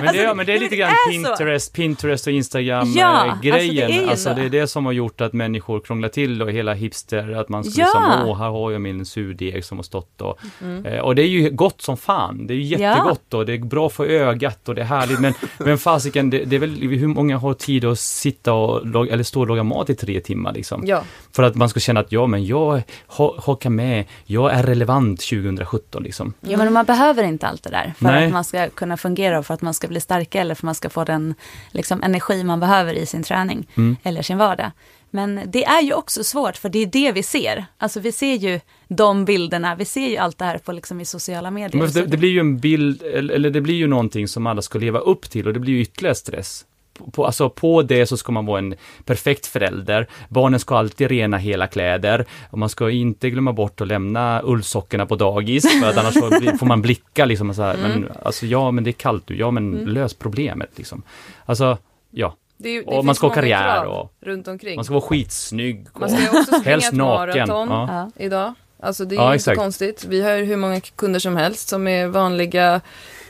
Men det, är- men det är lite grann är så. Pinterest, Pinterest och Ja, Instagram-grejen. alltså, det är ju alltså, så. det är det som har gjort att människor krånglar till och hela hipster, att man ska Ja. liksom, åh, här har jag min surdeg som har stått och, Mm. eh, och det är ju gott som fan. Det är ju Ja. jättegott och det är bra för ögat och det är härligt. Men, men fasiken, det, det är väl, hur många har tid att sitta och eller stå och laga mat i tre timmar liksom. Ja, För att man ska känna att ja, men jag ha- hakar med, jag är relevant 2017 liksom. Ja, men man behöver inte allt det där för Nej. att man ska kunna fungera och för att man ska bli starkare eller för att man ska få den liksom, energi man behöver i sin träning Mm. eller sin vardag. Men det är ju också svårt för det är det vi ser. Alltså vi ser ju de bilderna, vi ser ju allt det här på liksom i sociala medier. Det, det blir ju en bild, eller eller det blir ju någonting som alla ska leva upp till och det blir ju ytterligare stress. På- alltså på det så ska man vara en perfekt förälder. Barnen ska alltid rena hela kläder. Och man ska inte glömma bort att lämna ullsockorna på dagis. För att annars får, man blicka liksom så här. Men alltså ja, men det är kallt du. Ja, men lös problemet liksom. Alltså, ja. det, det Och man ska ha karriär och- runt omkring. Man ska vara skitsnygg. Och, Man ska också springa helst ett naken. maraton Ja. Idag. Alltså det är Ja, ju exakt. inte konstigt. Vi har hur många kunder som helst som är vanliga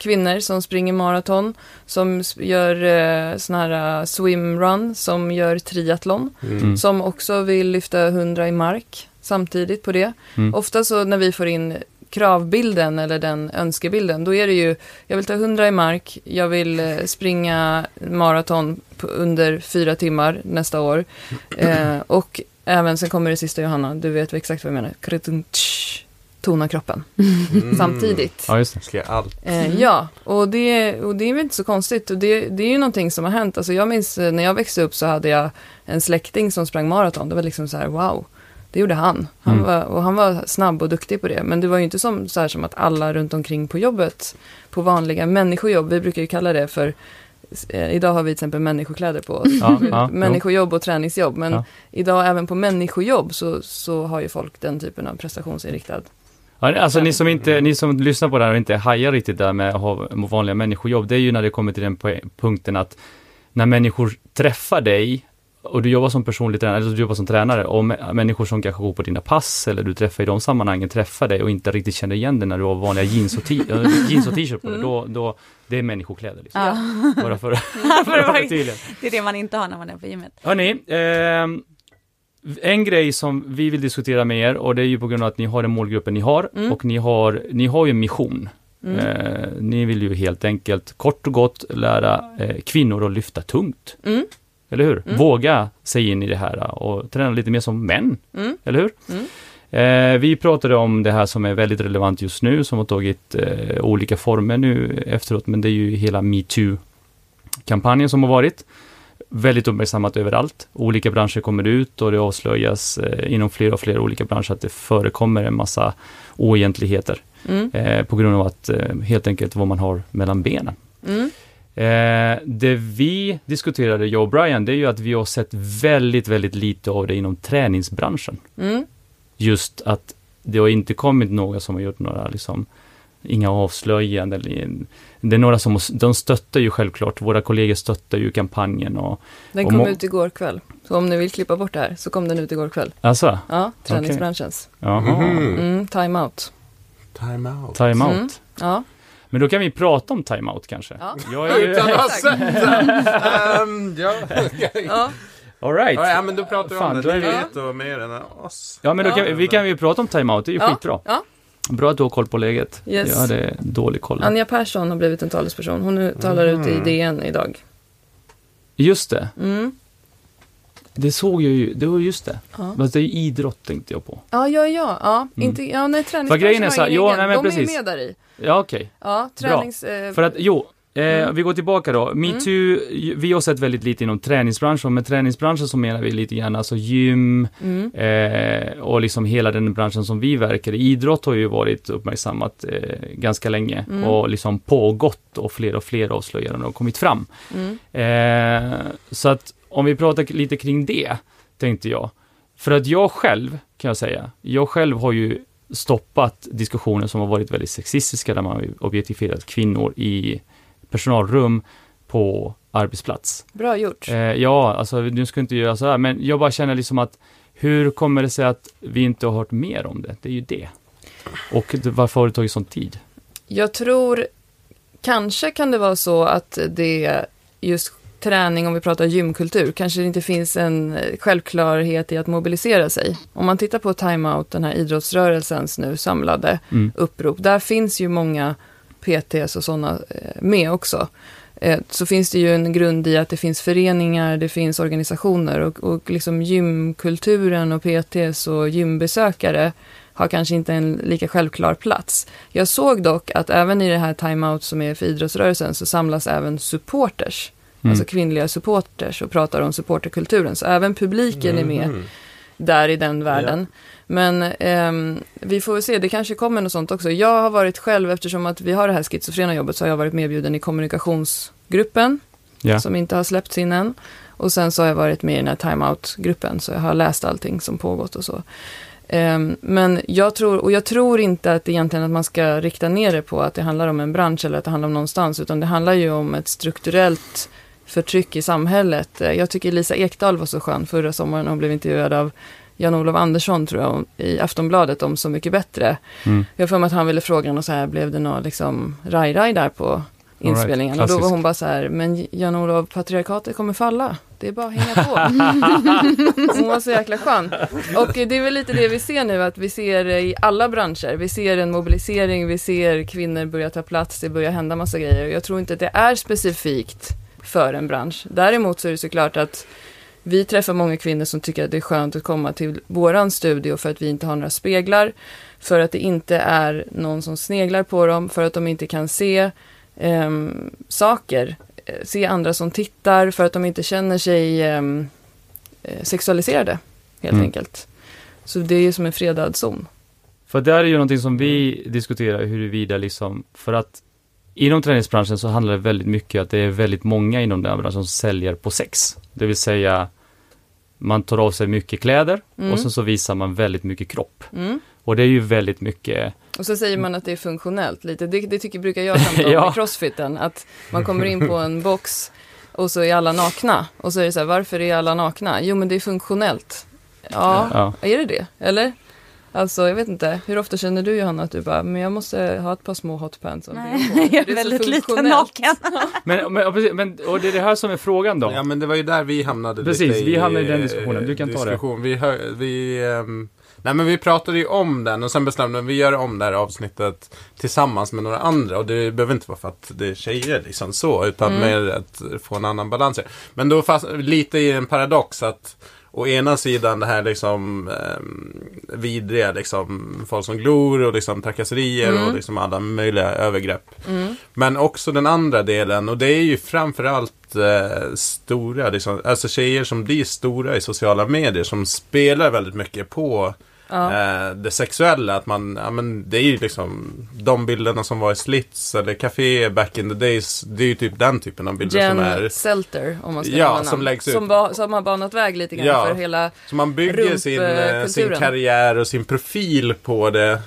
kvinnor som springer maraton, som gör eh, sån här eh, swimrun, som gör triathlon, Mm. som också vill lyfta 100 i mark samtidigt på det. Mm. Ofta så när vi får in kravbilden eller den önskebilden, då är det ju, jag vill ta 100 i mark, jag vill eh, springa maraton under fyra timmar nästa år. Eh, och även, sen kommer det sista Johanna, du vet exakt vad jag menar. Tona kroppen Mm. samtidigt. ja, just det. Ska allt. Eh, ja, och det, och det är väl inte så konstigt. Och det, det är ju någonting som har hänt. Alltså jag minns eh, när jag växte upp så hade jag en släkting som sprang maraton. Det var liksom så här, wow. Det gjorde han. han Mm. var, och han var snabb och duktig på det. Men det var ju inte som, så här, som att alla runt omkring på jobbet, på vanliga människojobb, vi brukar ju kalla det för eh, Idag har vi till exempel människokläder på oss. Ja, ja, jo. människojobb och träningsjobb. Men Ja. idag även på människojobb så, så har ju folk den typen av prestationsinriktad. Ja, alltså ni som, inte, ni som lyssnar på det här och inte hajar riktigt där med att ha vanliga människojobb, det är ju när det kommer till den punkten att när människor träffar dig och du jobbar som personlig tränare, eller du jobbar som tränare, och mä- människor som kanske går på dina pass eller du träffar i de sammanhangen träffar dig och inte riktigt känner igen dig när du har vanliga jeans och, och t-shirt på dig, då, då, det är människokläder. Liksom. Ja. Bara för, För att vara- tydligen. Det är det man inte har när man är på gymmet. Hörni, ehm, en grej som vi vill diskutera med er och det är ju på grund av att ni har den målgruppen ni har Mm. och ni har, ni har ju en mission. Mm. Eh, ni vill ju helt enkelt kort och gott lära eh, kvinnor att lyfta tungt. Mm. Eller hur? Mm. Våga sig in i det här och träna lite mer som män. Mm. Eller hur? Mm. Eh, vi pratade om det här som är väldigt relevant just nu, som har tagit eh, olika former nu efteråt, men det är ju hela metoo-kampanjen som har varit. Väldigt uppmärksammat överallt. Olika branscher kommer ut och det avslöjas eh, inom fler och fler olika branscher att det förekommer en massa oegentligheter Mm. eh, på grund av att eh, helt enkelt vad man har mellan benen. Mm. Eh, det vi diskuterade, jag och Brian, det är ju att vi har sett väldigt, väldigt lite av det inom träningsbranschen Mm. just att det har inte kommit några som har gjort några, liksom, inga avslöjanden. Det är några som, de stöttar ju självklart, våra kollegor stöttar ju kampanjen och, Den Och kom må- ut igår kväll. Så om ni vill klippa bort det här så kom den ut igår kväll. alltså, Ja, träningsbranschens. jaha, Mhm. Mm, time out. Time out. time out. Mm. Ja. Men då kan vi prata om time out kanske. Ja. Jag är ju, Utan att ha sett den. Ehm, ja. ja. all right. ja, men då pratar vi Fan, om då det. Ni vet då mer än oss. Ja, men då kan, Ja. vi kan ju prata om time out, det är ju Ja. skitbra. Ja. Bra att du har koll på läget. Yes. Jag hade dålig koll. Anja Persson har blivit en talesperson. Hon nu talar ut i DN idag. Just det, Mm. det såg jag ju, det var just det. Ja. Fast det är ju idrott tänkte jag på. Ja, ja, ja. ja. Mm. Inte, ja nej, träningsbranschen har ingen jo, egen. nej, men De är precis. med där i. Ja, okej. Ja, tränings... Eh, För att, jo, eh, Mm. vi går tillbaka då. Metoo, vi har sett väldigt lite inom träningsbranschen, med träningsbranschen så menar vi lite grann alltså gym mm. eh, och liksom hela den branschen som vi verkar i. Idrott har ju varit uppmärksammat eh, ganska länge Mm. och liksom pågått och fler och fler avslöjanden har kommit fram. Mm. Eh, så att om vi pratar lite kring det, tänkte jag. För att jag själv, kan jag säga, jag själv har ju stoppat diskussioner som har varit väldigt sexistiska, där man objektifierat kvinnor i personalrum på arbetsplats. Bra gjort. Eh, ja, alltså nu ska inte göra så här, men jag bara känner liksom att hur kommer det sig att vi inte har hört mer om det? Det är ju det. Och varför har det tagit sån tid? Jag tror, kanske kan det vara så att det just träning, om vi pratar gymkultur, kanske det inte finns en självklarhet i att mobilisera sig. Om man tittar på timeout, den här idrottsrörelsens nu samlade Mm. upprop, där finns ju många PTs och sådana eh, med också. eh, så finns det ju en grund i att det finns föreningar, det finns organisationer och, och liksom gymkulturen och PTs och gymbesökare har kanske inte en lika självklar plats. Jag såg dock att även i det här timeout som är för idrottsrörelsen så samlas även supporters, Mm. alltså kvinnliga supporters och pratar om supporterkulturen. Så även publiken är med Mhm. Där i den världen. Men ehm, vi får väl se, det kanske kommer något sånt också. Jag har varit själv, eftersom att vi har det här schizofrena jobbet, så har jag varit medbjuden i kommunikationsgruppen, Ja. som inte har släppts in än. Och sen så har jag varit med i den här timeout-gruppen, så jag har läst allting som pågått och så. Ehm, men jag tror, och jag tror inte att egentligen att man ska rikta ner det på att det handlar om en bransch eller att det handlar om någonstans, utan det handlar ju om ett strukturellt förtryck i samhället. Eh, Jag tycker Lisa Ekdahl var så skön förra sommaren, hon blev intervjuad av Jan-Olof Andersson tror jag, i Aftonbladet om Så mycket bättre. Mm. Jag för mig att han ville fråga henne så här, blev det något liksom raj-raj där på inspelningen? och då var hon bara så här, men Jan-Olof, patriarkatet kommer falla. Det är bara att hänga på. hon var så jäkla skön. Och det är väl lite det vi ser nu, att vi ser i alla branscher, vi ser en mobilisering, vi ser kvinnor börja ta plats, det börjar hända massa grejer. Jag tror inte att det är specifikt för en bransch. Däremot så är det såklart att vi träffar många kvinnor som tycker att det är skönt att komma till våran studio för att vi inte har några speglar, för att det inte är någon som sneglar på dem, för att de inte kan se ehm, saker, eh, se andra som tittar, för att de inte känner sig ehm, eh, sexualiserade, helt Mm. enkelt. Så det är ju som en fredad zon. För där är ju någonting som vi diskuterar huruvida liksom, för att inom träningsbranschen så handlar det väldigt mycket att det är väldigt många inom den här branschen som säljer på sex. Det vill säga, man tar av sig mycket kläder Mm. och sen så visar man väldigt mycket kropp. Mm. Och det är ju väldigt mycket, Och så säger man att det är funktionellt lite. Det, det tycker, brukar jag skämta om Ja. i crossfiten. Att man kommer in på en box och så är alla nakna. Och så är det så här, varför är alla nakna? Jo, men det är funktionellt. Ja, ja. är det det? Eller? Alltså, jag vet inte. Hur ofta känner du Johanna att du bara, men jag måste ha ett par små hotpants Nej, jag Det är så väldigt lite naken. Men, men, och precis, men, och det är det här som är frågan då. Ja men det var ju där vi hamnade Precis, lite vi hamnade i den diskussionen. Du kan ta det. diskussion. Vi, hör, vi, ehm, nej men vi pratade ju om den och sen bestämde vi att vi gör om det här avsnittet tillsammans med några andra. Och det behöver inte vara för att det är tjejer liksom så, utan Mm. mer att få en annan balans. Men då fast, lite i en paradox att Å ena sidan det här liksom um, vidriga liksom folk som glor och liksom trakasserier Mm. och liksom alla möjliga övergrepp. Mm. Men också den andra delen och det är ju framförallt eh, stora, liksom, alltså tjejer som blir stora i sociala medier som spelar väldigt mycket på Ja. eh, det sexuella. Att man, ja men det är ju liksom de bilderna som var i Slits eller Café back in the days. Det är ju typ den typen av bilder som är Jen Selter, om man ska Ja, namn. som läggs ut. Som, ba, som har banat väg lite grann Ja. för hela... Så man bygger sin, eh, sin karriär och sin profil på det.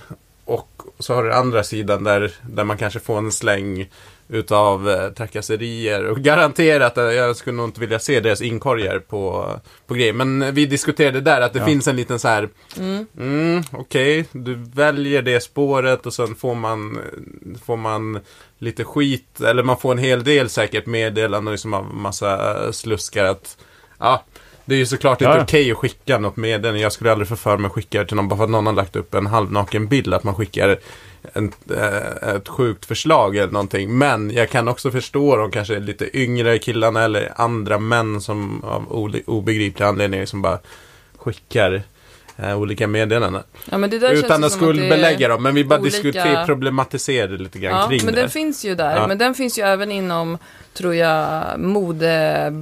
Och så har du andra sidan där, där man kanske får en släng utav eh, trakasserier. Och garanterat, eh, jag skulle nog inte vilja se deras inkorgar på, på grejer. Men vi diskuterade där att det Ja. finns en liten så här, Mm. mm, okej, du väljer det spåret och sen får man, får man lite skit, eller man får en hel del säkert meddelanden liksom av massa eh, sluskar att, ja, det är ju såklart inte Ja. okej att skicka något meddelande. Jag skulle aldrig få för mig att skicka det till någon bara för att någon har lagt upp en halvnaken bild. Att man skickar en, eh, ett sjukt förslag eller någonting. Men jag kan också förstå de kanske lite yngre killarna eller andra män som av obegripliga anledningar som bara skickar eh, olika meddelanden. Ja, men det där Utan att skuldbelägga dem. Men vi bara olika- diskuterar, problematiserar lite grann Ja, kring men det. den finns ju där. Ja. Men den finns ju även inom, tror jag, mode,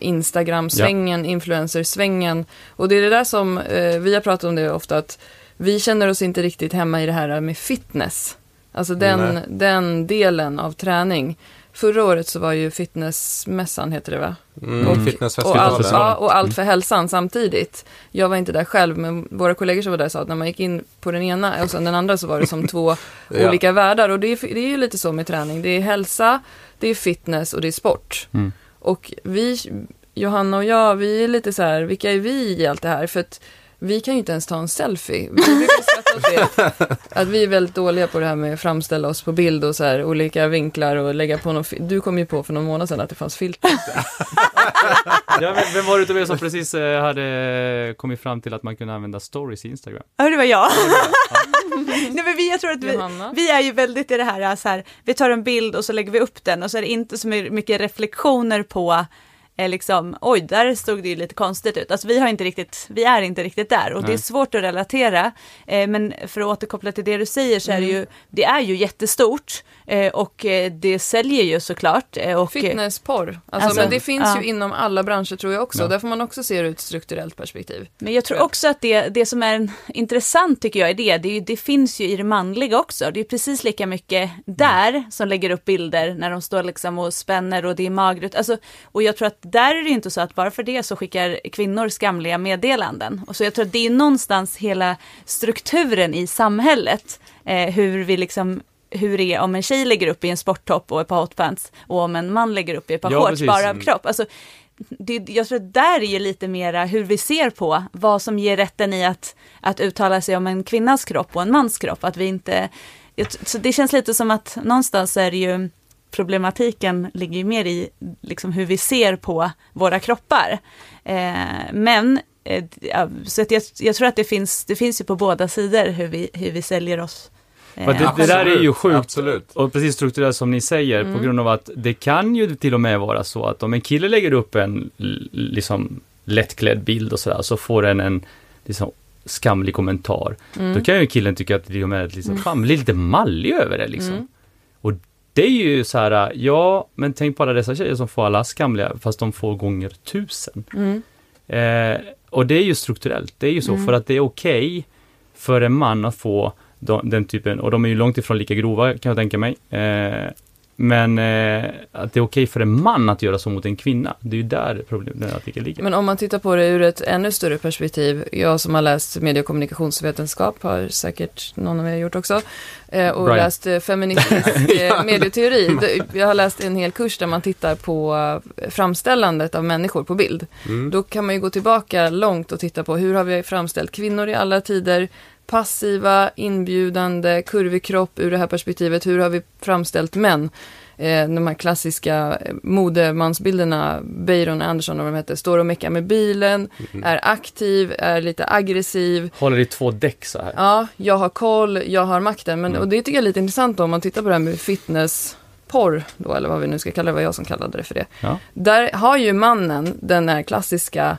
Instagram-svängen, influencer-svängen. Och det är det där som, eh, vi har pratat om det ofta, att vi känner oss inte riktigt hemma i det här med fitness. Alltså den, Nej. den delen av träning. Förra året så var ju fitnessmässan, heter det va? Mm, Och, fitnessfestivalen. allt, ja, och allt för hälsan samtidigt. Jag var inte där själv, men våra kollegor som var där sa att när man gick in på den ena och sen den andra så var det som två Ja. olika världar. Och det är, det är ju lite så med träning. Det är hälsa, det är fitness och det är sport. Mm. Och vi, Johanna och jag, vi är lite så här, vilka är vi i allt det här? För att vi kan ju inte ens ta en selfie. Vi brukar. Att vi är väldigt dåliga på det här med att framställa oss på bild och så här olika vinklar och lägga på någon Du kom ju på för någon månad sedan att det fanns filter. Ja, men vem var det utav er som precis eh, hade kommit fram till att man kunde använda stories i Instagram? Ja, det var jag. Nej, men vi, jag tror att vi, Johanna? vi är ju väldigt i det här, så här, vi tar en bild och så lägger vi upp den och så är det inte så mycket reflektioner på eh, liksom, oj, där stod det ju lite konstigt ut. Alltså vi har inte riktigt, vi är inte riktigt där och det är Nej. svårt att relatera. Eh, men för att återkoppla till det du säger så är det ju, det är ju jättestort och eh, det säljer ju såklart. Eh, och, eh, Fitnessporr. Alltså, Alltså, men det finns ja. ju inom alla branscher tror jag också. Ja. Där får man också se det ur ett strukturellt perspektiv. Men jag tror också att det, det som är intressant tycker jag är det, det, är ju, det finns ju i det manliga också. Det är precis lika mycket där som lägger upp bilder när de står liksom och spänner och det är magert. Alltså, och jag tror att där är det inte så att bara för det så skickar kvinnor skamliga meddelanden. Och så jag tror att det är någonstans hela strukturen i samhället, eh, hur vi liksom hur det är om en tjej lägger upp i en sporttopp och ett par hotpants och om en man lägger upp i ett par Ja, shorts bara av Mm. kropp. Alltså, det, jag tror att där är ju lite mera hur vi ser på vad som ger rätten i att, att uttala sig om en kvinnas kropp och en mans kropp. Att vi inte, så det känns lite som att någonstans är det ju problematiken ligger ju mer i liksom hur vi ser på våra kroppar. Eh, men eh, så jag, jag tror att det finns, det finns ju på båda sidor hur vi, hur vi säljer oss. Det, det där är ju sjukt. Absolut. Och precis strukturellt som ni säger, på grund av att det kan ju till och med vara så att om en kille lägger upp en liksom lättklädd bild och sådär, så får den en liksom, skamlig kommentar. Då kan ju killen tycka att det är liksom, fan, blir lite mallig över det liksom. Mm. Och det är ju så här, ja, men tänk på alla dessa tjejer som får alla skamliga, fast de får gånger tusen. Mm. Eh, och det är ju strukturellt, det är ju så för att det är okej för en man att få de, den typen, och de är ju långt ifrån lika grova kan jag tänka mig. Eh, men eh, att det är okej för en man att göra så mot en kvinna, det är ju där problemet ligger. Men om man tittar på det ur ett ännu större perspektiv. Jag som har läst medie och kommunikationsvetenskap har säkert någon av er gjort också. Eh, och Brian. läst eh, feministisk eh, medieteori. Jag har läst en hel kurs där man tittar på framställandet av människor på bild. Mm. Då kan man ju gå tillbaka långt och titta på hur har vi framställt kvinnor i alla tider. Passiva, inbjudande, kurvig kropp ur det här perspektivet. Hur har vi framställt män? Eh, de här klassiska eh, modemansbilderna, Beiron Andersson och vad de hette, står och meckar med bilen, är aktiv, är lite aggressiv. Håller i två däck så här. Ja, jag har koll, jag har makten. Men, Mm. Och det tycker jag är lite intressant då, om man tittar på det här med fitnessporr, då, eller vad vi nu ska kalla det, var jag som kallade det för det. Ja. Där har ju mannen den här klassiska,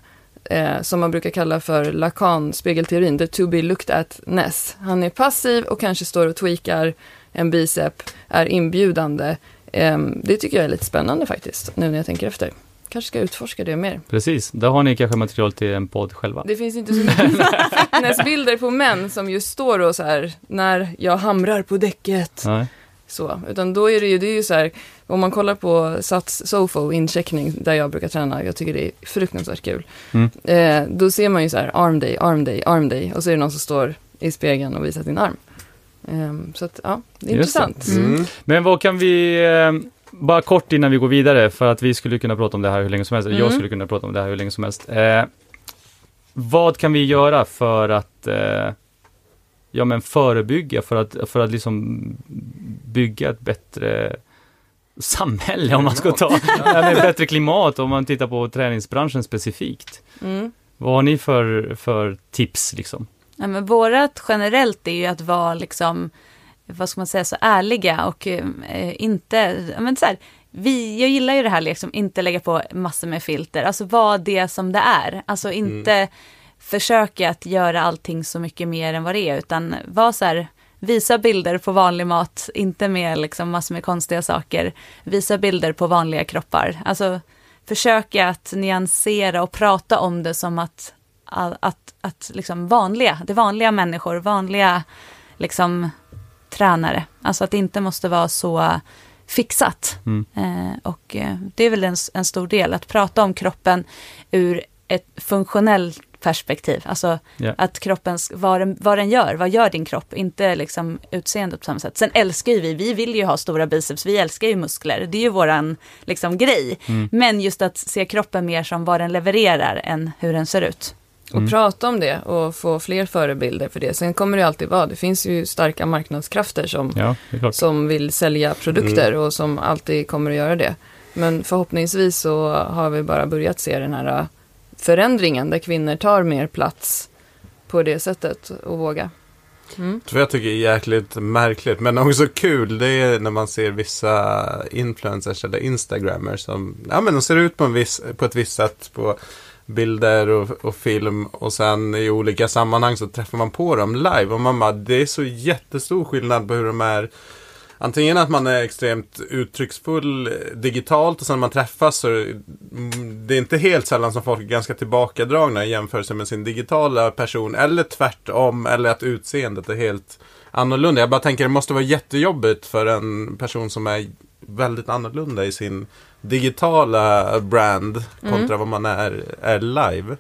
eh, som man brukar kalla för Lacan, spegelteorin, the to be looked at-ness. Han är passiv och kanske står och tweakar en bicep, är inbjudande. Ehm, det tycker jag är lite spännande faktiskt, nu när jag tänker efter. Kanske ska utforska det mer. Precis, där har ni kanske material till en podd själva. Det finns inte så mycket fitnessbilder på män som just står och så här, när jag hamrar på däcket. Nej. Så, utan då är det ju, det är ju så här, om man kollar på Sats Sofo incheckning, där jag brukar träna, jag tycker det är fruktansvärt kul. Mm. Eh, då ser man ju så här, arm day, arm day, arm day, och så är det någon som står i spegeln och visar sin arm. Ehm, så att, ja, det är Just intressant. Mm. Mm. Men vad kan vi, eh, bara kort innan vi går vidare, för att vi skulle kunna prata om det här hur länge som helst, jag Mm. skulle kunna prata om det här hur länge som helst. Eh, vad kan vi göra för att eh, ja, men förebygga, för att, för att liksom bygga ett bättre samhälle om man ska ta, ja, bättre klimat om man tittar på träningsbranschen specifikt. Mm. Vad har ni för, för tips liksom? Ja, men vårat generellt är ju att vara liksom, vad ska man säga, så ärliga och eh, inte, men så här, vi, jag gillar ju det här liksom, inte lägga på massor med filter, alltså vara det som det är, alltså inte försöka att göra allting så mycket mer än vad det är, utan vara så här, visa bilder på vanlig mat, inte med liksom massor med konstiga saker, visa bilder på vanliga kroppar, alltså försöka att nyansera och prata om det som att att, att, att liksom vanliga, det är vanliga människor, vanliga liksom tränare. Alltså att det inte måste vara så fixat. Mm. Eh, och eh, det är väl en, en stor del, att prata om kroppen ur ett funktionellt perspektiv. Alltså Ja. att kroppen, vad den, vad den gör, vad gör din kropp? Inte liksom utseendet på samma sätt. Sen älskar ju vi, vi vill ju ha stora biceps, vi älskar ju muskler. Det är ju våran liksom, grej. Mm. Men just att se kroppen mer som vad den levererar än hur den ser ut. Och Mm. prata om det och få fler förebilder för det. Sen kommer det alltid vara, det finns ju starka marknadskrafter som, Ja, som vill sälja produkter och som alltid kommer att göra det. Men förhoppningsvis så har vi bara börjat se den här förändringen där kvinnor tar mer plats på det sättet och våga. Mm. Jag tycker det är jäkligt märkligt, men också kul, det är när man ser vissa influencers eller instagrammers som, ja men de ser ut på, en viss, på ett visst sätt på bilder och, och film och sen i olika sammanhang så träffar man på dem live och man bara, det är så jättestor skillnad på hur de är Antingen att man är extremt uttrycksfull digitalt och sen när man träffas så mm, det är inte helt sällan som folk är ganska tillbakadragna i jämförelse med sin digitala person eller tvärtom eller att utseendet är helt annorlunda. Jag bara tänker det måste vara jättejobbigt för en person som är väldigt annorlunda i sin digitala brand kontra vad man är, är live.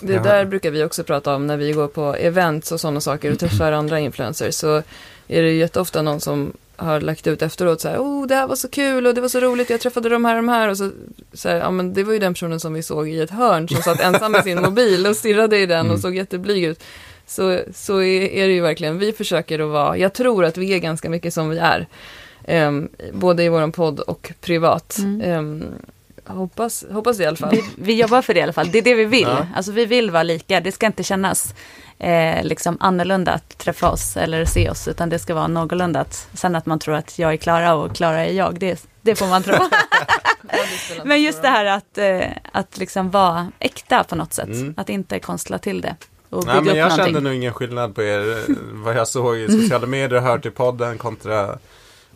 Det där brukar vi också prata om när vi går på events och sådana saker och träffar andra influencers. Så är det jätteofta någon som har lagt ut efteråt så här, oh det här var så kul och det var så roligt, jag träffade de här och de här och så, så här, ja men det var ju den personen som vi såg i ett hörn som satt ensam med sin mobil och stirrade i den Mm. och såg jätteblyg ut. Så, så är, det ju verkligen, vi försöker att vara, jag tror att vi är ganska mycket som vi är. Ehm, både i vår podd och privat. Mm. Ehm, hoppas, hoppas i alla fall. Vi, vi jobbar för det i alla fall, det är det vi vill. Ja. Alltså vi vill vara lika, det ska inte kännas eh, liksom annorlunda att träffa oss eller se oss, utan det ska vara någorlunda att, sen att man tror att jag är Klara och Klara är jag, det, det får man tro. Men just det här att, eh, att liksom vara äkta på något sätt, Mm. att inte konstla till det och bygga Nej, men jag kände nog ingen skillnad på er, eh, vad jag såg i sociala medier och hört i podden kontra,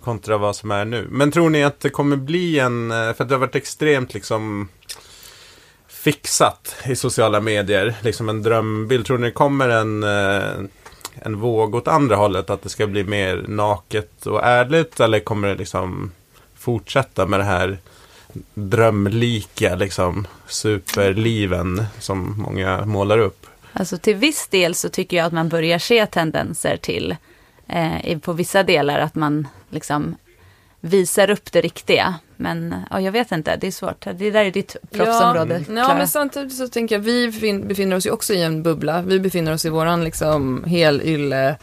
kontra vad som är nu. Men tror ni att det kommer bli en, eh, för det har varit extremt liksom fixat i sociala medier, liksom en drömbild. Tror ni det kommer en, eh, en våg åt andra hållet, att det ska bli mer naket och ärligt, eller kommer det liksom fortsätta med det här drömlika, liksom superliven som många målar upp? Alltså till viss del så tycker jag att man börjar se tendenser till, eh, på vissa delar, att man liksom visar upp det riktiga. Men ja, jag vet inte, det är svårt. Det där är ditt proffsområde, Ja, Klara. men samtidigt så tänker jag, vi befin- befinner oss ju också i en bubbla. Vi befinner oss i våran liksom helylle,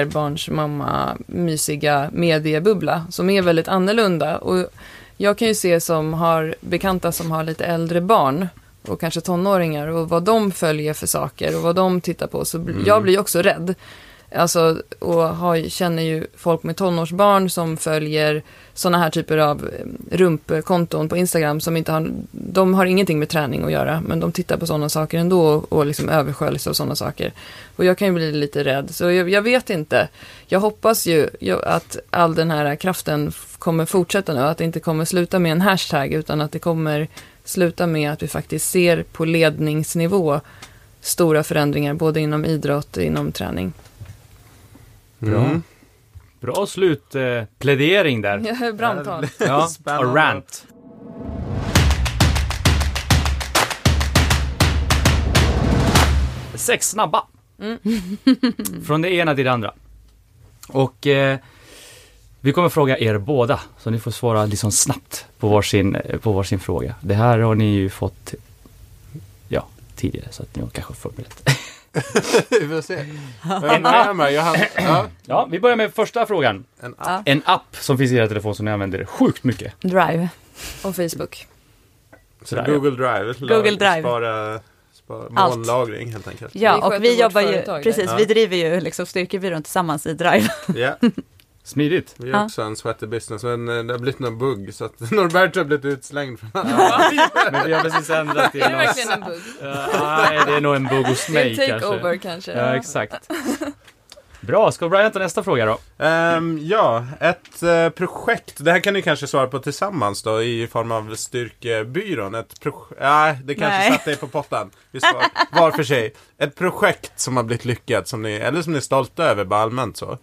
flerbarnsmamma, mysiga mediebubbla som är väldigt annorlunda. Och jag kan ju se som har bekanta som har lite äldre barn och kanske tonåringar och vad de följer för saker och vad de tittar på. Så Mm. jag blir också rädd. Alltså, och har, känner ju folk med tonårsbarn som följer sådana här typer av mm, rumpkonton på Instagram som inte har, de har ingenting med träning att göra, men de tittar på sådana saker ändå och, liksom översköljs av sådana saker. Och jag kan ju bli lite rädd, så jag, jag vet inte. Jag hoppas ju att all den här kraften kommer fortsätta nu, att det inte kommer sluta med en hashtag, utan att det kommer sluta med att vi faktiskt ser på ledningsnivå stora förändringar, både inom idrott och inom träning. Bra. Mm. Bra slutplädering eh, plädering där. Ja, Brandtal. Ja, och rant. Sex snabba. Mm. Från det ena till det andra. Och eh, vi kommer fråga er båda, så ni får svara liksom snabbt på varsin, eh, på varsin fråga. Det här har ni ju fått ja, tidigare, så att ni har kanske förberett. Vi får se. Med mig. Jag har, ja, Ja, vi börjar med första frågan. en app. Ja. En app som finns i era telefon som ni använder sjukt mycket. Drive. Och Facebook. Sådär, ja. Google Drive. Google Drive. Spara, spara Allt. molnlagring helt enkelt. Vi Ja, och vi jobbar ju, företag precis, Ja. vi driver ju liksom styrkebyrån tillsammans i Drive. Ja, Smidigt. vi är Ja. också en sweaty business. Men eh, det har blivit någon bugg så att Norberto har blivit utslängd från Men vi har precis ändrat till Är det verkligen en bugg? Ja, nej, det är nog en bugg hos mig en kanske. takeover kanske. Ja, exakt. Bra, ska Brian ta nästa fråga då? Ehm, ja, ett eh, projekt. Det här kan ni kanske svara på tillsammans då i form av styrkebyrån. Ett projekt. Nej, det kanske Nej. satt dig på pottan. Vi svarar var för sig. Ett projekt som har blivit lyckat, som ni, eller som ni är stolta över bara allmänt så.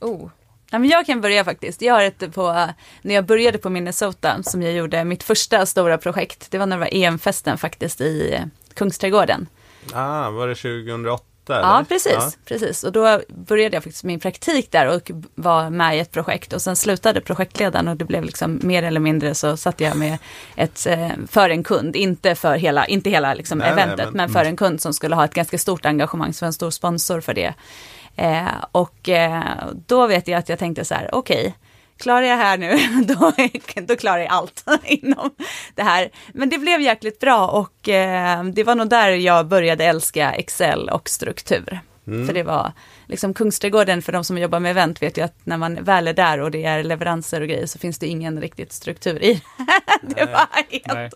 Oh. Ja, men jag kan börja faktiskt. Jag har ett på, när jag började på Minnesota, som jag gjorde mitt första stora projekt, det var när det var EM-festen faktiskt i eh, Kungsträdgården. Ah, var det 2008 Eventa? Ja, eller? precis, precis. Och då började jag faktiskt min praktik där och var med i ett projekt och sen slutade projektledaren och det blev liksom mer eller mindre så satt jag med ett, eh, för en kund, inte för hela, inte hela liksom Nej, nej, eventet, men- men, för en kund som skulle ha ett ganska stort engagemang, så en stor sponsor för det. Eh, och eh, då vet jag att jag tänkte så här, okej, klarar jag här nu, då, då klarar jag allt inom det här. Men det blev jäkligt bra och eh, det var nog där jag började älska Excel och struktur. Mm. För det var liksom Kungsträdgården, för de som jobbar med event vet ju att när man väl är där och det är leveranser och grejer så finns det ingen riktigt struktur i det. var helt... Nej.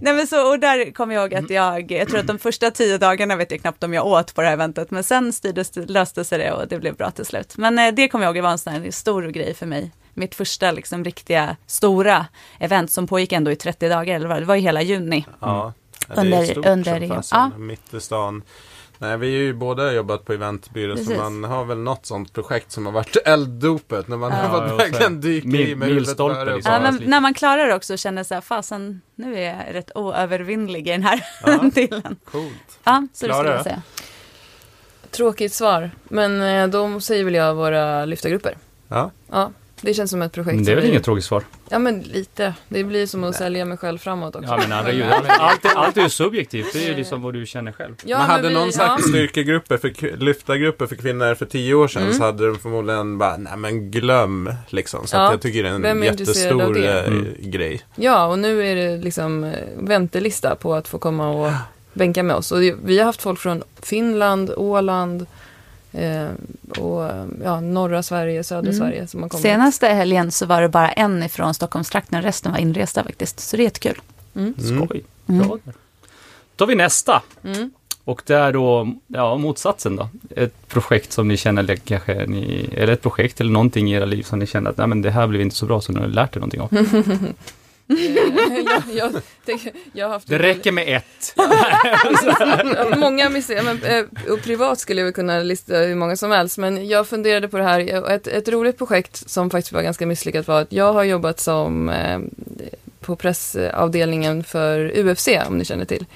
Nej men så, och där kommer jag ihåg att jag, jag tror att de första tio dagarna vet jag knappt om jag åt på det här eventet, men sen styrdes, det- löste sig det och det blev bra till slut. Men eh, det kommer jag ihåg, det var en sån här stor grej för mig. Mitt första liksom riktiga stora event som pågick ändå i 30 dagar, eller vad, det var i hela juni. Ja, det Under- är stort under som fasen, ja. mitt i stan. Nej, vi har ju båda jobbat på eventbyrå så Precis. man har väl något sånt projekt som har varit elddopet när man Ja. har så verkligen dyka i mil- med huvudet före liksom. Ja, men när man klarar det också och känner så här, fasen, nu är jag rätt oövervinnlig i den här Ja. delen. Coolt. Ja, så det Klara? skulle jag säga. Tråkigt svar, men eh, då säger väl jag våra lyftargrupper. Ja. Ja, det känns som ett projekt Men det är väl inget tråkigt svar? Ja, men lite. Det blir som att sälja mig själv framåt också. Ja men herregud, allt, allt, är, allt är ju subjektivt. Det är ju liksom vad du känner själv. Ja, man hade vi- någon ja. sagt styrkegrupper, för, lyftargrupper för kvinnor för tio år sedan Mm. så hade de förmodligen bara, nej men glöm liksom. Så Ja, att jag tycker det är en vem är jättestor eh, Mm. grej. Ja, och nu är det liksom eh, väntelista på att få komma och bänka med oss. Och vi har haft folk från Finland, Åland och eh, ja, norra Sverige, södra Mm. Sverige som har kommit. Senaste helgen så var det bara en ifrån Stockholmstrakten, resten var inresta faktiskt. Så det är jättekul. Mm. Mm. Skoj. Mm. Bra. Då har vi nästa. Mm. Och det är då, ja motsatsen då. Ett projekt som ni känner eller kanske ni, eller ett projekt eller någonting i era liv som ni känner att nej men det här blev inte så bra så nu har ni lärt er någonting av. Eh, jag, jag, tänker- jag har haft Det räcker med ett. Många misslyckanden, men, eh, och privat skulle jag kunna lista hur många som helst, men jag funderade på det här. Ett, ett roligt projekt som faktiskt var ganska misslyckat var att jag har jobbat som eh, på pressavdelningen för UFC, om ni känner till,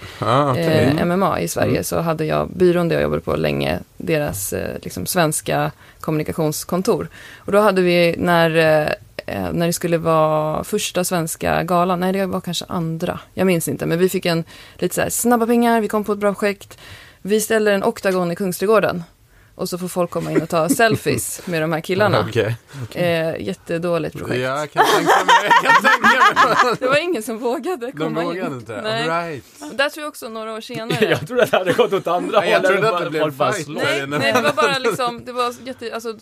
okej. eh, MMA i Sverige, Mm. så hade jag byrån där jag jobbade på länge, deras eh, liksom, svenska kommunikationskontor. Och då hade vi när eh, när det skulle vara första svenska galan, nej det var kanske andra, jag minns inte, men vi fick en lite så här snabba pengar, vi kom på ett bra projekt, vi ställer en oktagon i Kungsträdgården och så får folk komma in och ta selfies med de här killarna. Okej. Eh, jättedåligt projekt. Ja, jag kan tänka mig. Jag kan tänka mig. Det var ingen som vågade De komma vågade in. inte? Nej. Right. Och Där tror jag också några år senare. jag trodde att det hade gått åt andra Nej, jag hållet. trodde att det blev bara fight. Nej, Nej, det var bara liksom, det var jätte, alltså,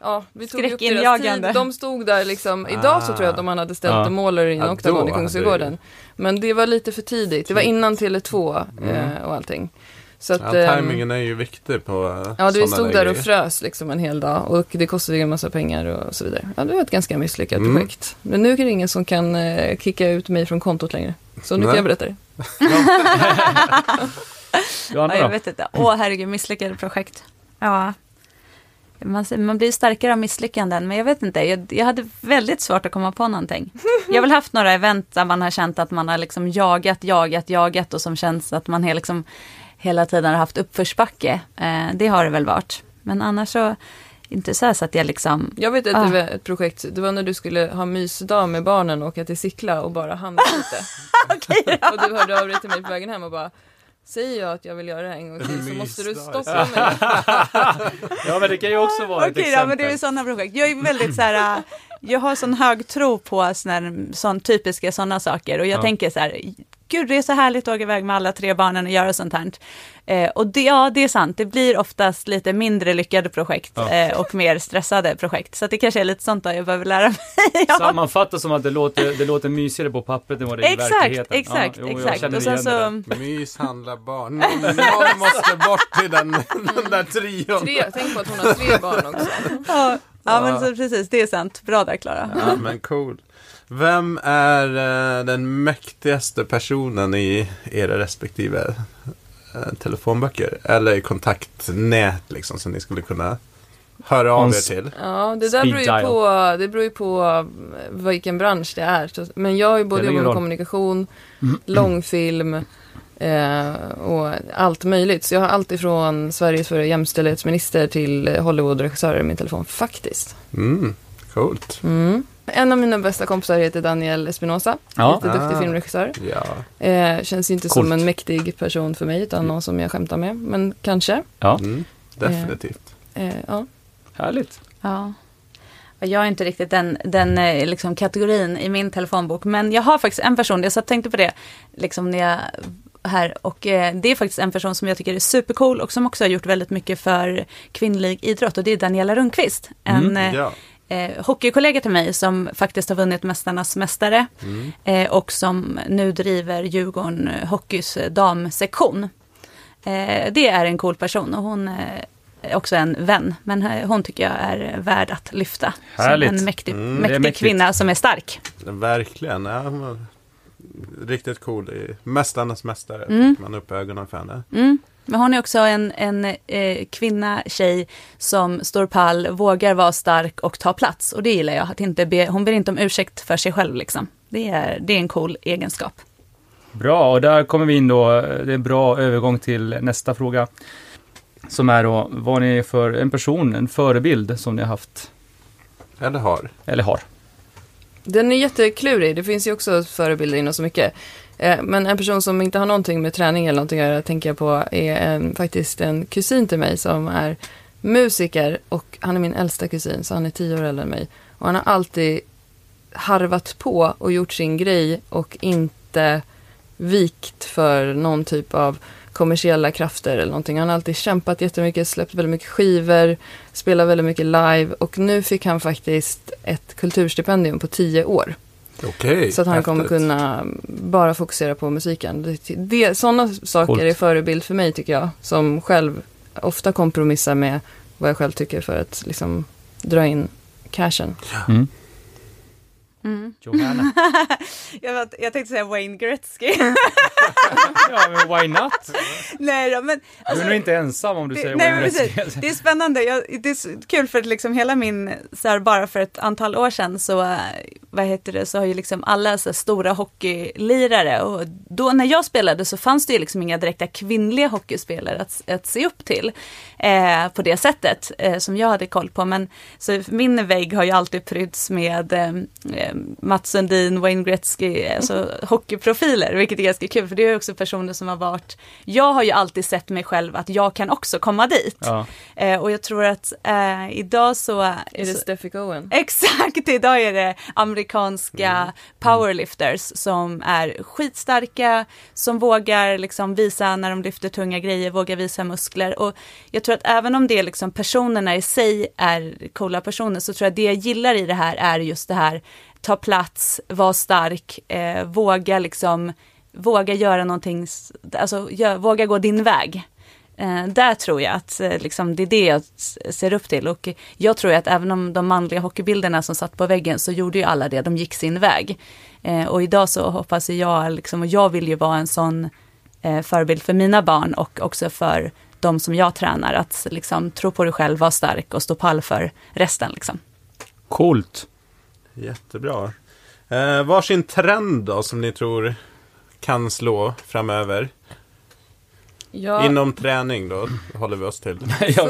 ja, vi tog upp deras tid. De stod där liksom, idag så Ah. tror jag att de hade ställt en målare i en oktagon i hade Kungsträdgården. Men det var lite för tidigt, det var innan Tele2 eh, och allting. Så att. Ja, ehm, timingen är ju viktig på Ja, såna stod där och frös liksom en hel dag och det kostade ju en massa pengar och så vidare. Ja, det var ett ganska misslyckat Mm. projekt. Men nu är det ingen som kan eh, kicka ut mig från kontot längre. Så nu kan Nej. jag berätta det. Johanna Ja, jag vet inte. Åh, herregud, misslyckade projekt. Ja. Man, man blir starkare av misslyckanden, men jag vet inte. Jag, jag hade väldigt svårt att komma på någonting. Jag har väl haft några event där man har känt att man har liksom jagat, jagat, jagat och som känns att man har liksom hela tiden har haft uppförsbacke. Eh, det har det väl varit. Men annars så, inte så här så att jag liksom... Jag vet ett, Ah. ett projekt, det var när du skulle ha mysdag med barnen och åka till Sickla och bara handla lite. Och du hörde av dig till mig på vägen hem och bara Säger jag att jag vill göra det här en gång till så måste du stoppa mig. Ja men det kan ju också vara ett Okej, exempel. ja, men det är sådana projekt. Jag är väldigt så här, jag har sån hög tro på såna, här- sån typiska sådana saker och jag Ja. tänker så här, gud det är så härligt att åka iväg med alla tre barnen och göra sånt här. Eh, och det, ja, det är sant, det blir oftast lite mindre lyckade projekt Ja. eh, och mer stressade projekt. Så det kanske är lite sånt där jag behöver lära mig. ja. Sammanfattat som att det låter, det låter mysigare på pappret än vad det är i Exakt, verkligheten. exakt, jo, jag exakt. Och sen så, Mys handlar barn. Någon, någon måste bort till den, den där trion. Tre, tänk på att hon har tre barn också. ja, ja, men Ja. så precis, det är sant. Bra där Klara. Ja, men cool. Vem är eh, den mäktigaste personen i era respektive eh, telefonböcker? Eller kontaktnät liksom som ni skulle kunna höra av er till? Ja, det där beror ju, på, det beror ju på eh, vilken bransch det är. Men jag har ju både jobbat med kommunikation, långfilm, Eh, och allt möjligt. Så jag har allt ifrån Sveriges förra jämställdhetsminister till Hollywoodregissörer i min telefon, faktiskt. Mm, coolt. Mm. En av mina bästa kompisar heter Daniel Espinosa, Ja. jätteduktig Ah. filmregissör. Ja. Eh, känns inte Coolt. som en mäktig person för mig, utan någon som jag skämtar med. Men kanske. Ja, Mm, definitivt. Eh, ja. härligt. Ja. Jag är inte riktigt den, den eh, liksom, kategorin i min telefonbok, men jag har faktiskt en person, jag satt och tänkte på det, liksom när jag här, och eh, det är faktiskt en person som jag tycker är supercool och som också har gjort väldigt mycket för kvinnlig idrott och det är Daniela Rundqvist. En Mm, eh, Ja. Eh, hockeykollega till mig som faktiskt har vunnit Mästarnas Mästare Mm. eh, och som nu driver Djurgården eh, Hockeys eh, damsektion. Eh, det är en cool person och hon eh, är också en vän, men hon tycker jag är värd att lyfta. Härligt. Som en mäktig, Mm, mäktig kvinna som är stark. Verkligen. Ja, riktigt cool. Mästarnas mästare. Mm. fick Man upp ögonen för henne. Mm. Men hon är också en, en eh, kvinna, tjej som står pall, vågar vara stark och ta plats. Och det gillar jag, att inte be, hon ber inte om ursäkt för sig själv liksom. Det är, det är en cool egenskap. Bra, och där kommer vi in då. Det är en bra övergång till nästa fråga. Som är då, vad ni är för en person, en förebild som ni har haft, Eller har. eller har. Den är jätteklurig. Det finns ju också förebilder inom så mycket. Eh, men en person som inte har någonting med träning eller någonting att göra tänker jag på är en, faktiskt en kusin till mig som är musiker och han är min äldsta kusin så han är tio år äldre än mig. Och han har alltid harvat på och gjort sin grej och inte vikt för någon typ av kommersiella krafter eller någonting. Han har alltid kämpat jättemycket, släppt väldigt mycket skivor, spelat väldigt mycket live och nu fick han faktiskt ett kulturstipendium på tio år. Okej. Så att han kommer häftigt. kunna bara fokusera på musiken. Det, det, sådana saker Coolt. är förebild för mig tycker jag. Som själv ofta kompromissar med vad jag själv tycker för att liksom dra in cashen. Mm. Mm. Johanna. jag, jag tänkte säga Wayne Gretzky. ja, men why not? Nej då, men Du är nog inte ensam om du Det- säger nej, Wayne Gretzky. precis. Det är spännande, jag, det är kul för att liksom hela min, så här, bara för ett antal år sedan så, eh, vad heter det, så har ju liksom alla så här, stora hockeylirare och då när jag spelade så fanns det ju liksom inga direkta kvinnliga hockeyspelare att, att se upp till eh, på det sättet eh, som jag hade koll på. Men så min vägg har ju alltid pryds med eh, Mats Sundin, Wayne Gretzky, alltså hockeyprofiler, vilket är ganska kul för det är också personer som har varit, jag har ju alltid sett mig själv att jag kan också komma dit. Ja. Eh, och jag tror att eh, idag så... Är det så Steffi Cohen? Exakt, idag är det amerikanska powerlifters som är skitstarka, som vågar liksom visa när de lyfter tunga grejer, vågar visa muskler. Och jag tror att även om det är liksom personerna i sig är coola personer, så tror jag det jag gillar i det här är just det här, ta plats, var stark, eh, våga liksom, våga göra någonting, alltså gör, våga gå din väg. Eh, där tror jag att eh, liksom, det är det jag ser upp till. Och jag tror att även om de manliga hockeybilderna som satt på väggen så gjorde ju alla det, de gick sin väg. Eh, och idag så hoppas jag, liksom, och jag vill ju vara en sån eh, förebild för mina barn och också för de som jag tränar. Att liksom, tro på dig själv, vara stark och stå pall för resten. Liksom. Coolt. Jättebra. Eh, varsin trend då som ni tror kan slå framöver? Ja, Inom träning då håller vi oss till. ja,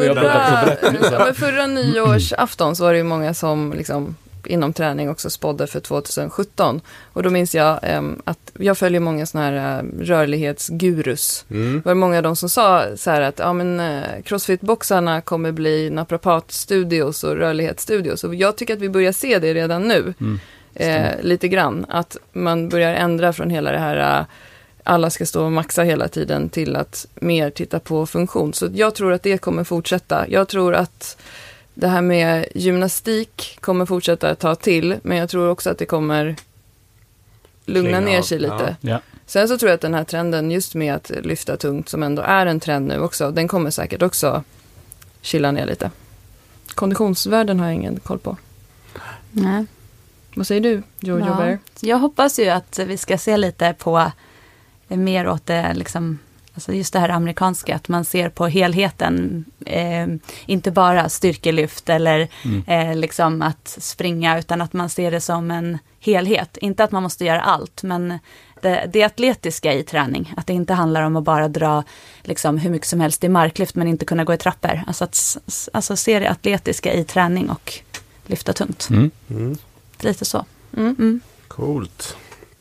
men förra nyårsafton så var det ju många som liksom inom träning också spådde för 2017. Och då minns jag em, att jag följer många sådana här eh, rörlighetsgurus. Mm. Det var många av dem som sa så här att ja, men, eh, crossfit-boxarna kommer bli naprapatstudios och rörlighetsstudios. Och jag tycker att vi börjar se det redan nu. Mm. Eh, lite grann. Att man börjar ändra från hela det här eh, alla ska stå och maxa hela tiden till att mer titta på funktion. Så jag tror att det kommer fortsätta. Jag tror att det här med gymnastik kommer fortsätta ta till, men jag tror också att det kommer lugna Klinga ner av, sig lite. Ja. Sen så tror jag att den här trenden just med att lyfta tungt, som ändå är en trend nu också, den kommer säkert också chilla ner lite. Konditionsvärden har jag ingen koll på. Nej. Vad säger du, Jojo Ja. Bear? Jag hoppas ju att vi ska se lite på mer åt det, liksom, alltså just det här amerikanska, att man ser på helheten. Eh, inte bara styrkelyft eller Mm. eh, liksom att springa, utan att man ser det som en helhet. Inte att man måste göra allt, men det, det atletiska i träning. Att det inte handlar om att bara dra liksom, hur mycket som helst i marklyft men inte kunna gå i trappor. Alltså, att, alltså se det atletiska i träning och lyfta tungt. Mm. Mm. Lite så. Mm. Mm. Coolt.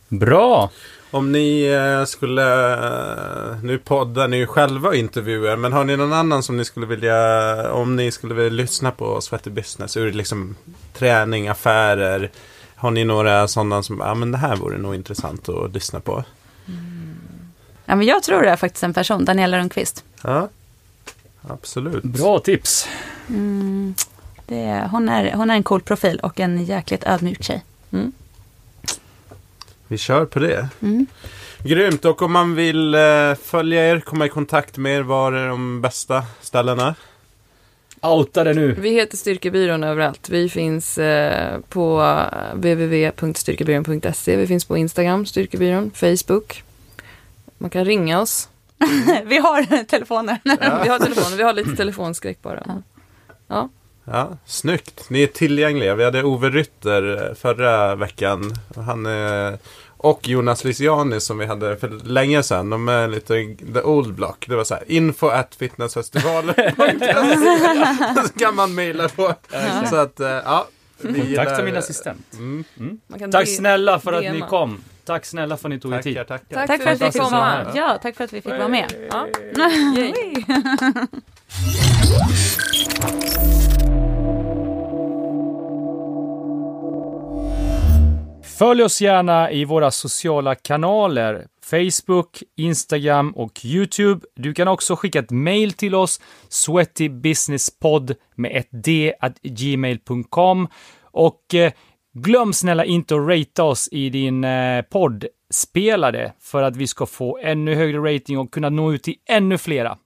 Bra! Om ni eh, skulle, eh, nu poddar ni ju själva och intervjuer, men har ni någon annan som ni skulle vilja, om ni skulle vilja lyssna på Sweaty Business ur liksom träning, affärer, har ni några sådana som, ja men det här vore nog intressant att lyssna på? Ja, men jag tror det är faktiskt en person, Daniela Rundqvist. Ja, absolut. Bra tips! Mm. Det är, hon, är, hon är en cool profil och en jäkligt ödmjuk tjej. Vi kör på det. Mm. Grymt, och om man vill eh, följa er, komma i kontakt med er, var är de bästa ställena? Outa det nu! Vi heter Styrkebyrån överallt. Vi finns eh, på www.styrkebyrån.se. Vi finns på Instagram, Styrkebyrån, Facebook. Man kan ringa oss. Vi har telefoner. Vi har telefon, vi har lite telefonskräck bara. Ja. Ja. Ja, snyggt. Ni är tillgängliga. Vi hade Ove Rytter eh, förra veckan. Han eh, och Jonas Lysiani som vi hade för länge sedan. De är lite the old block. Det var så här info at fitnessfestivaler. så kan man mejla på. Så att, eh, ja. vi Kontakt gillar- min assistent. Mm, kan Tack snälla för att ni kom. Tack snälla för att ni tog er tid. tackar, tackar. Tack, Tack för att vi fick här. Ja, tack för att vi fick vara med. Ja. Följ oss gärna i våra sociala kanaler. Facebook, Instagram och YouTube. Du kan också skicka ett mail till oss, sweatybusinesspodd med ett d at gmail.com. Och eh, glöm snälla inte att ratea oss i din eh, poddspelare för att vi ska få ännu högre rating och kunna nå ut till ännu flera.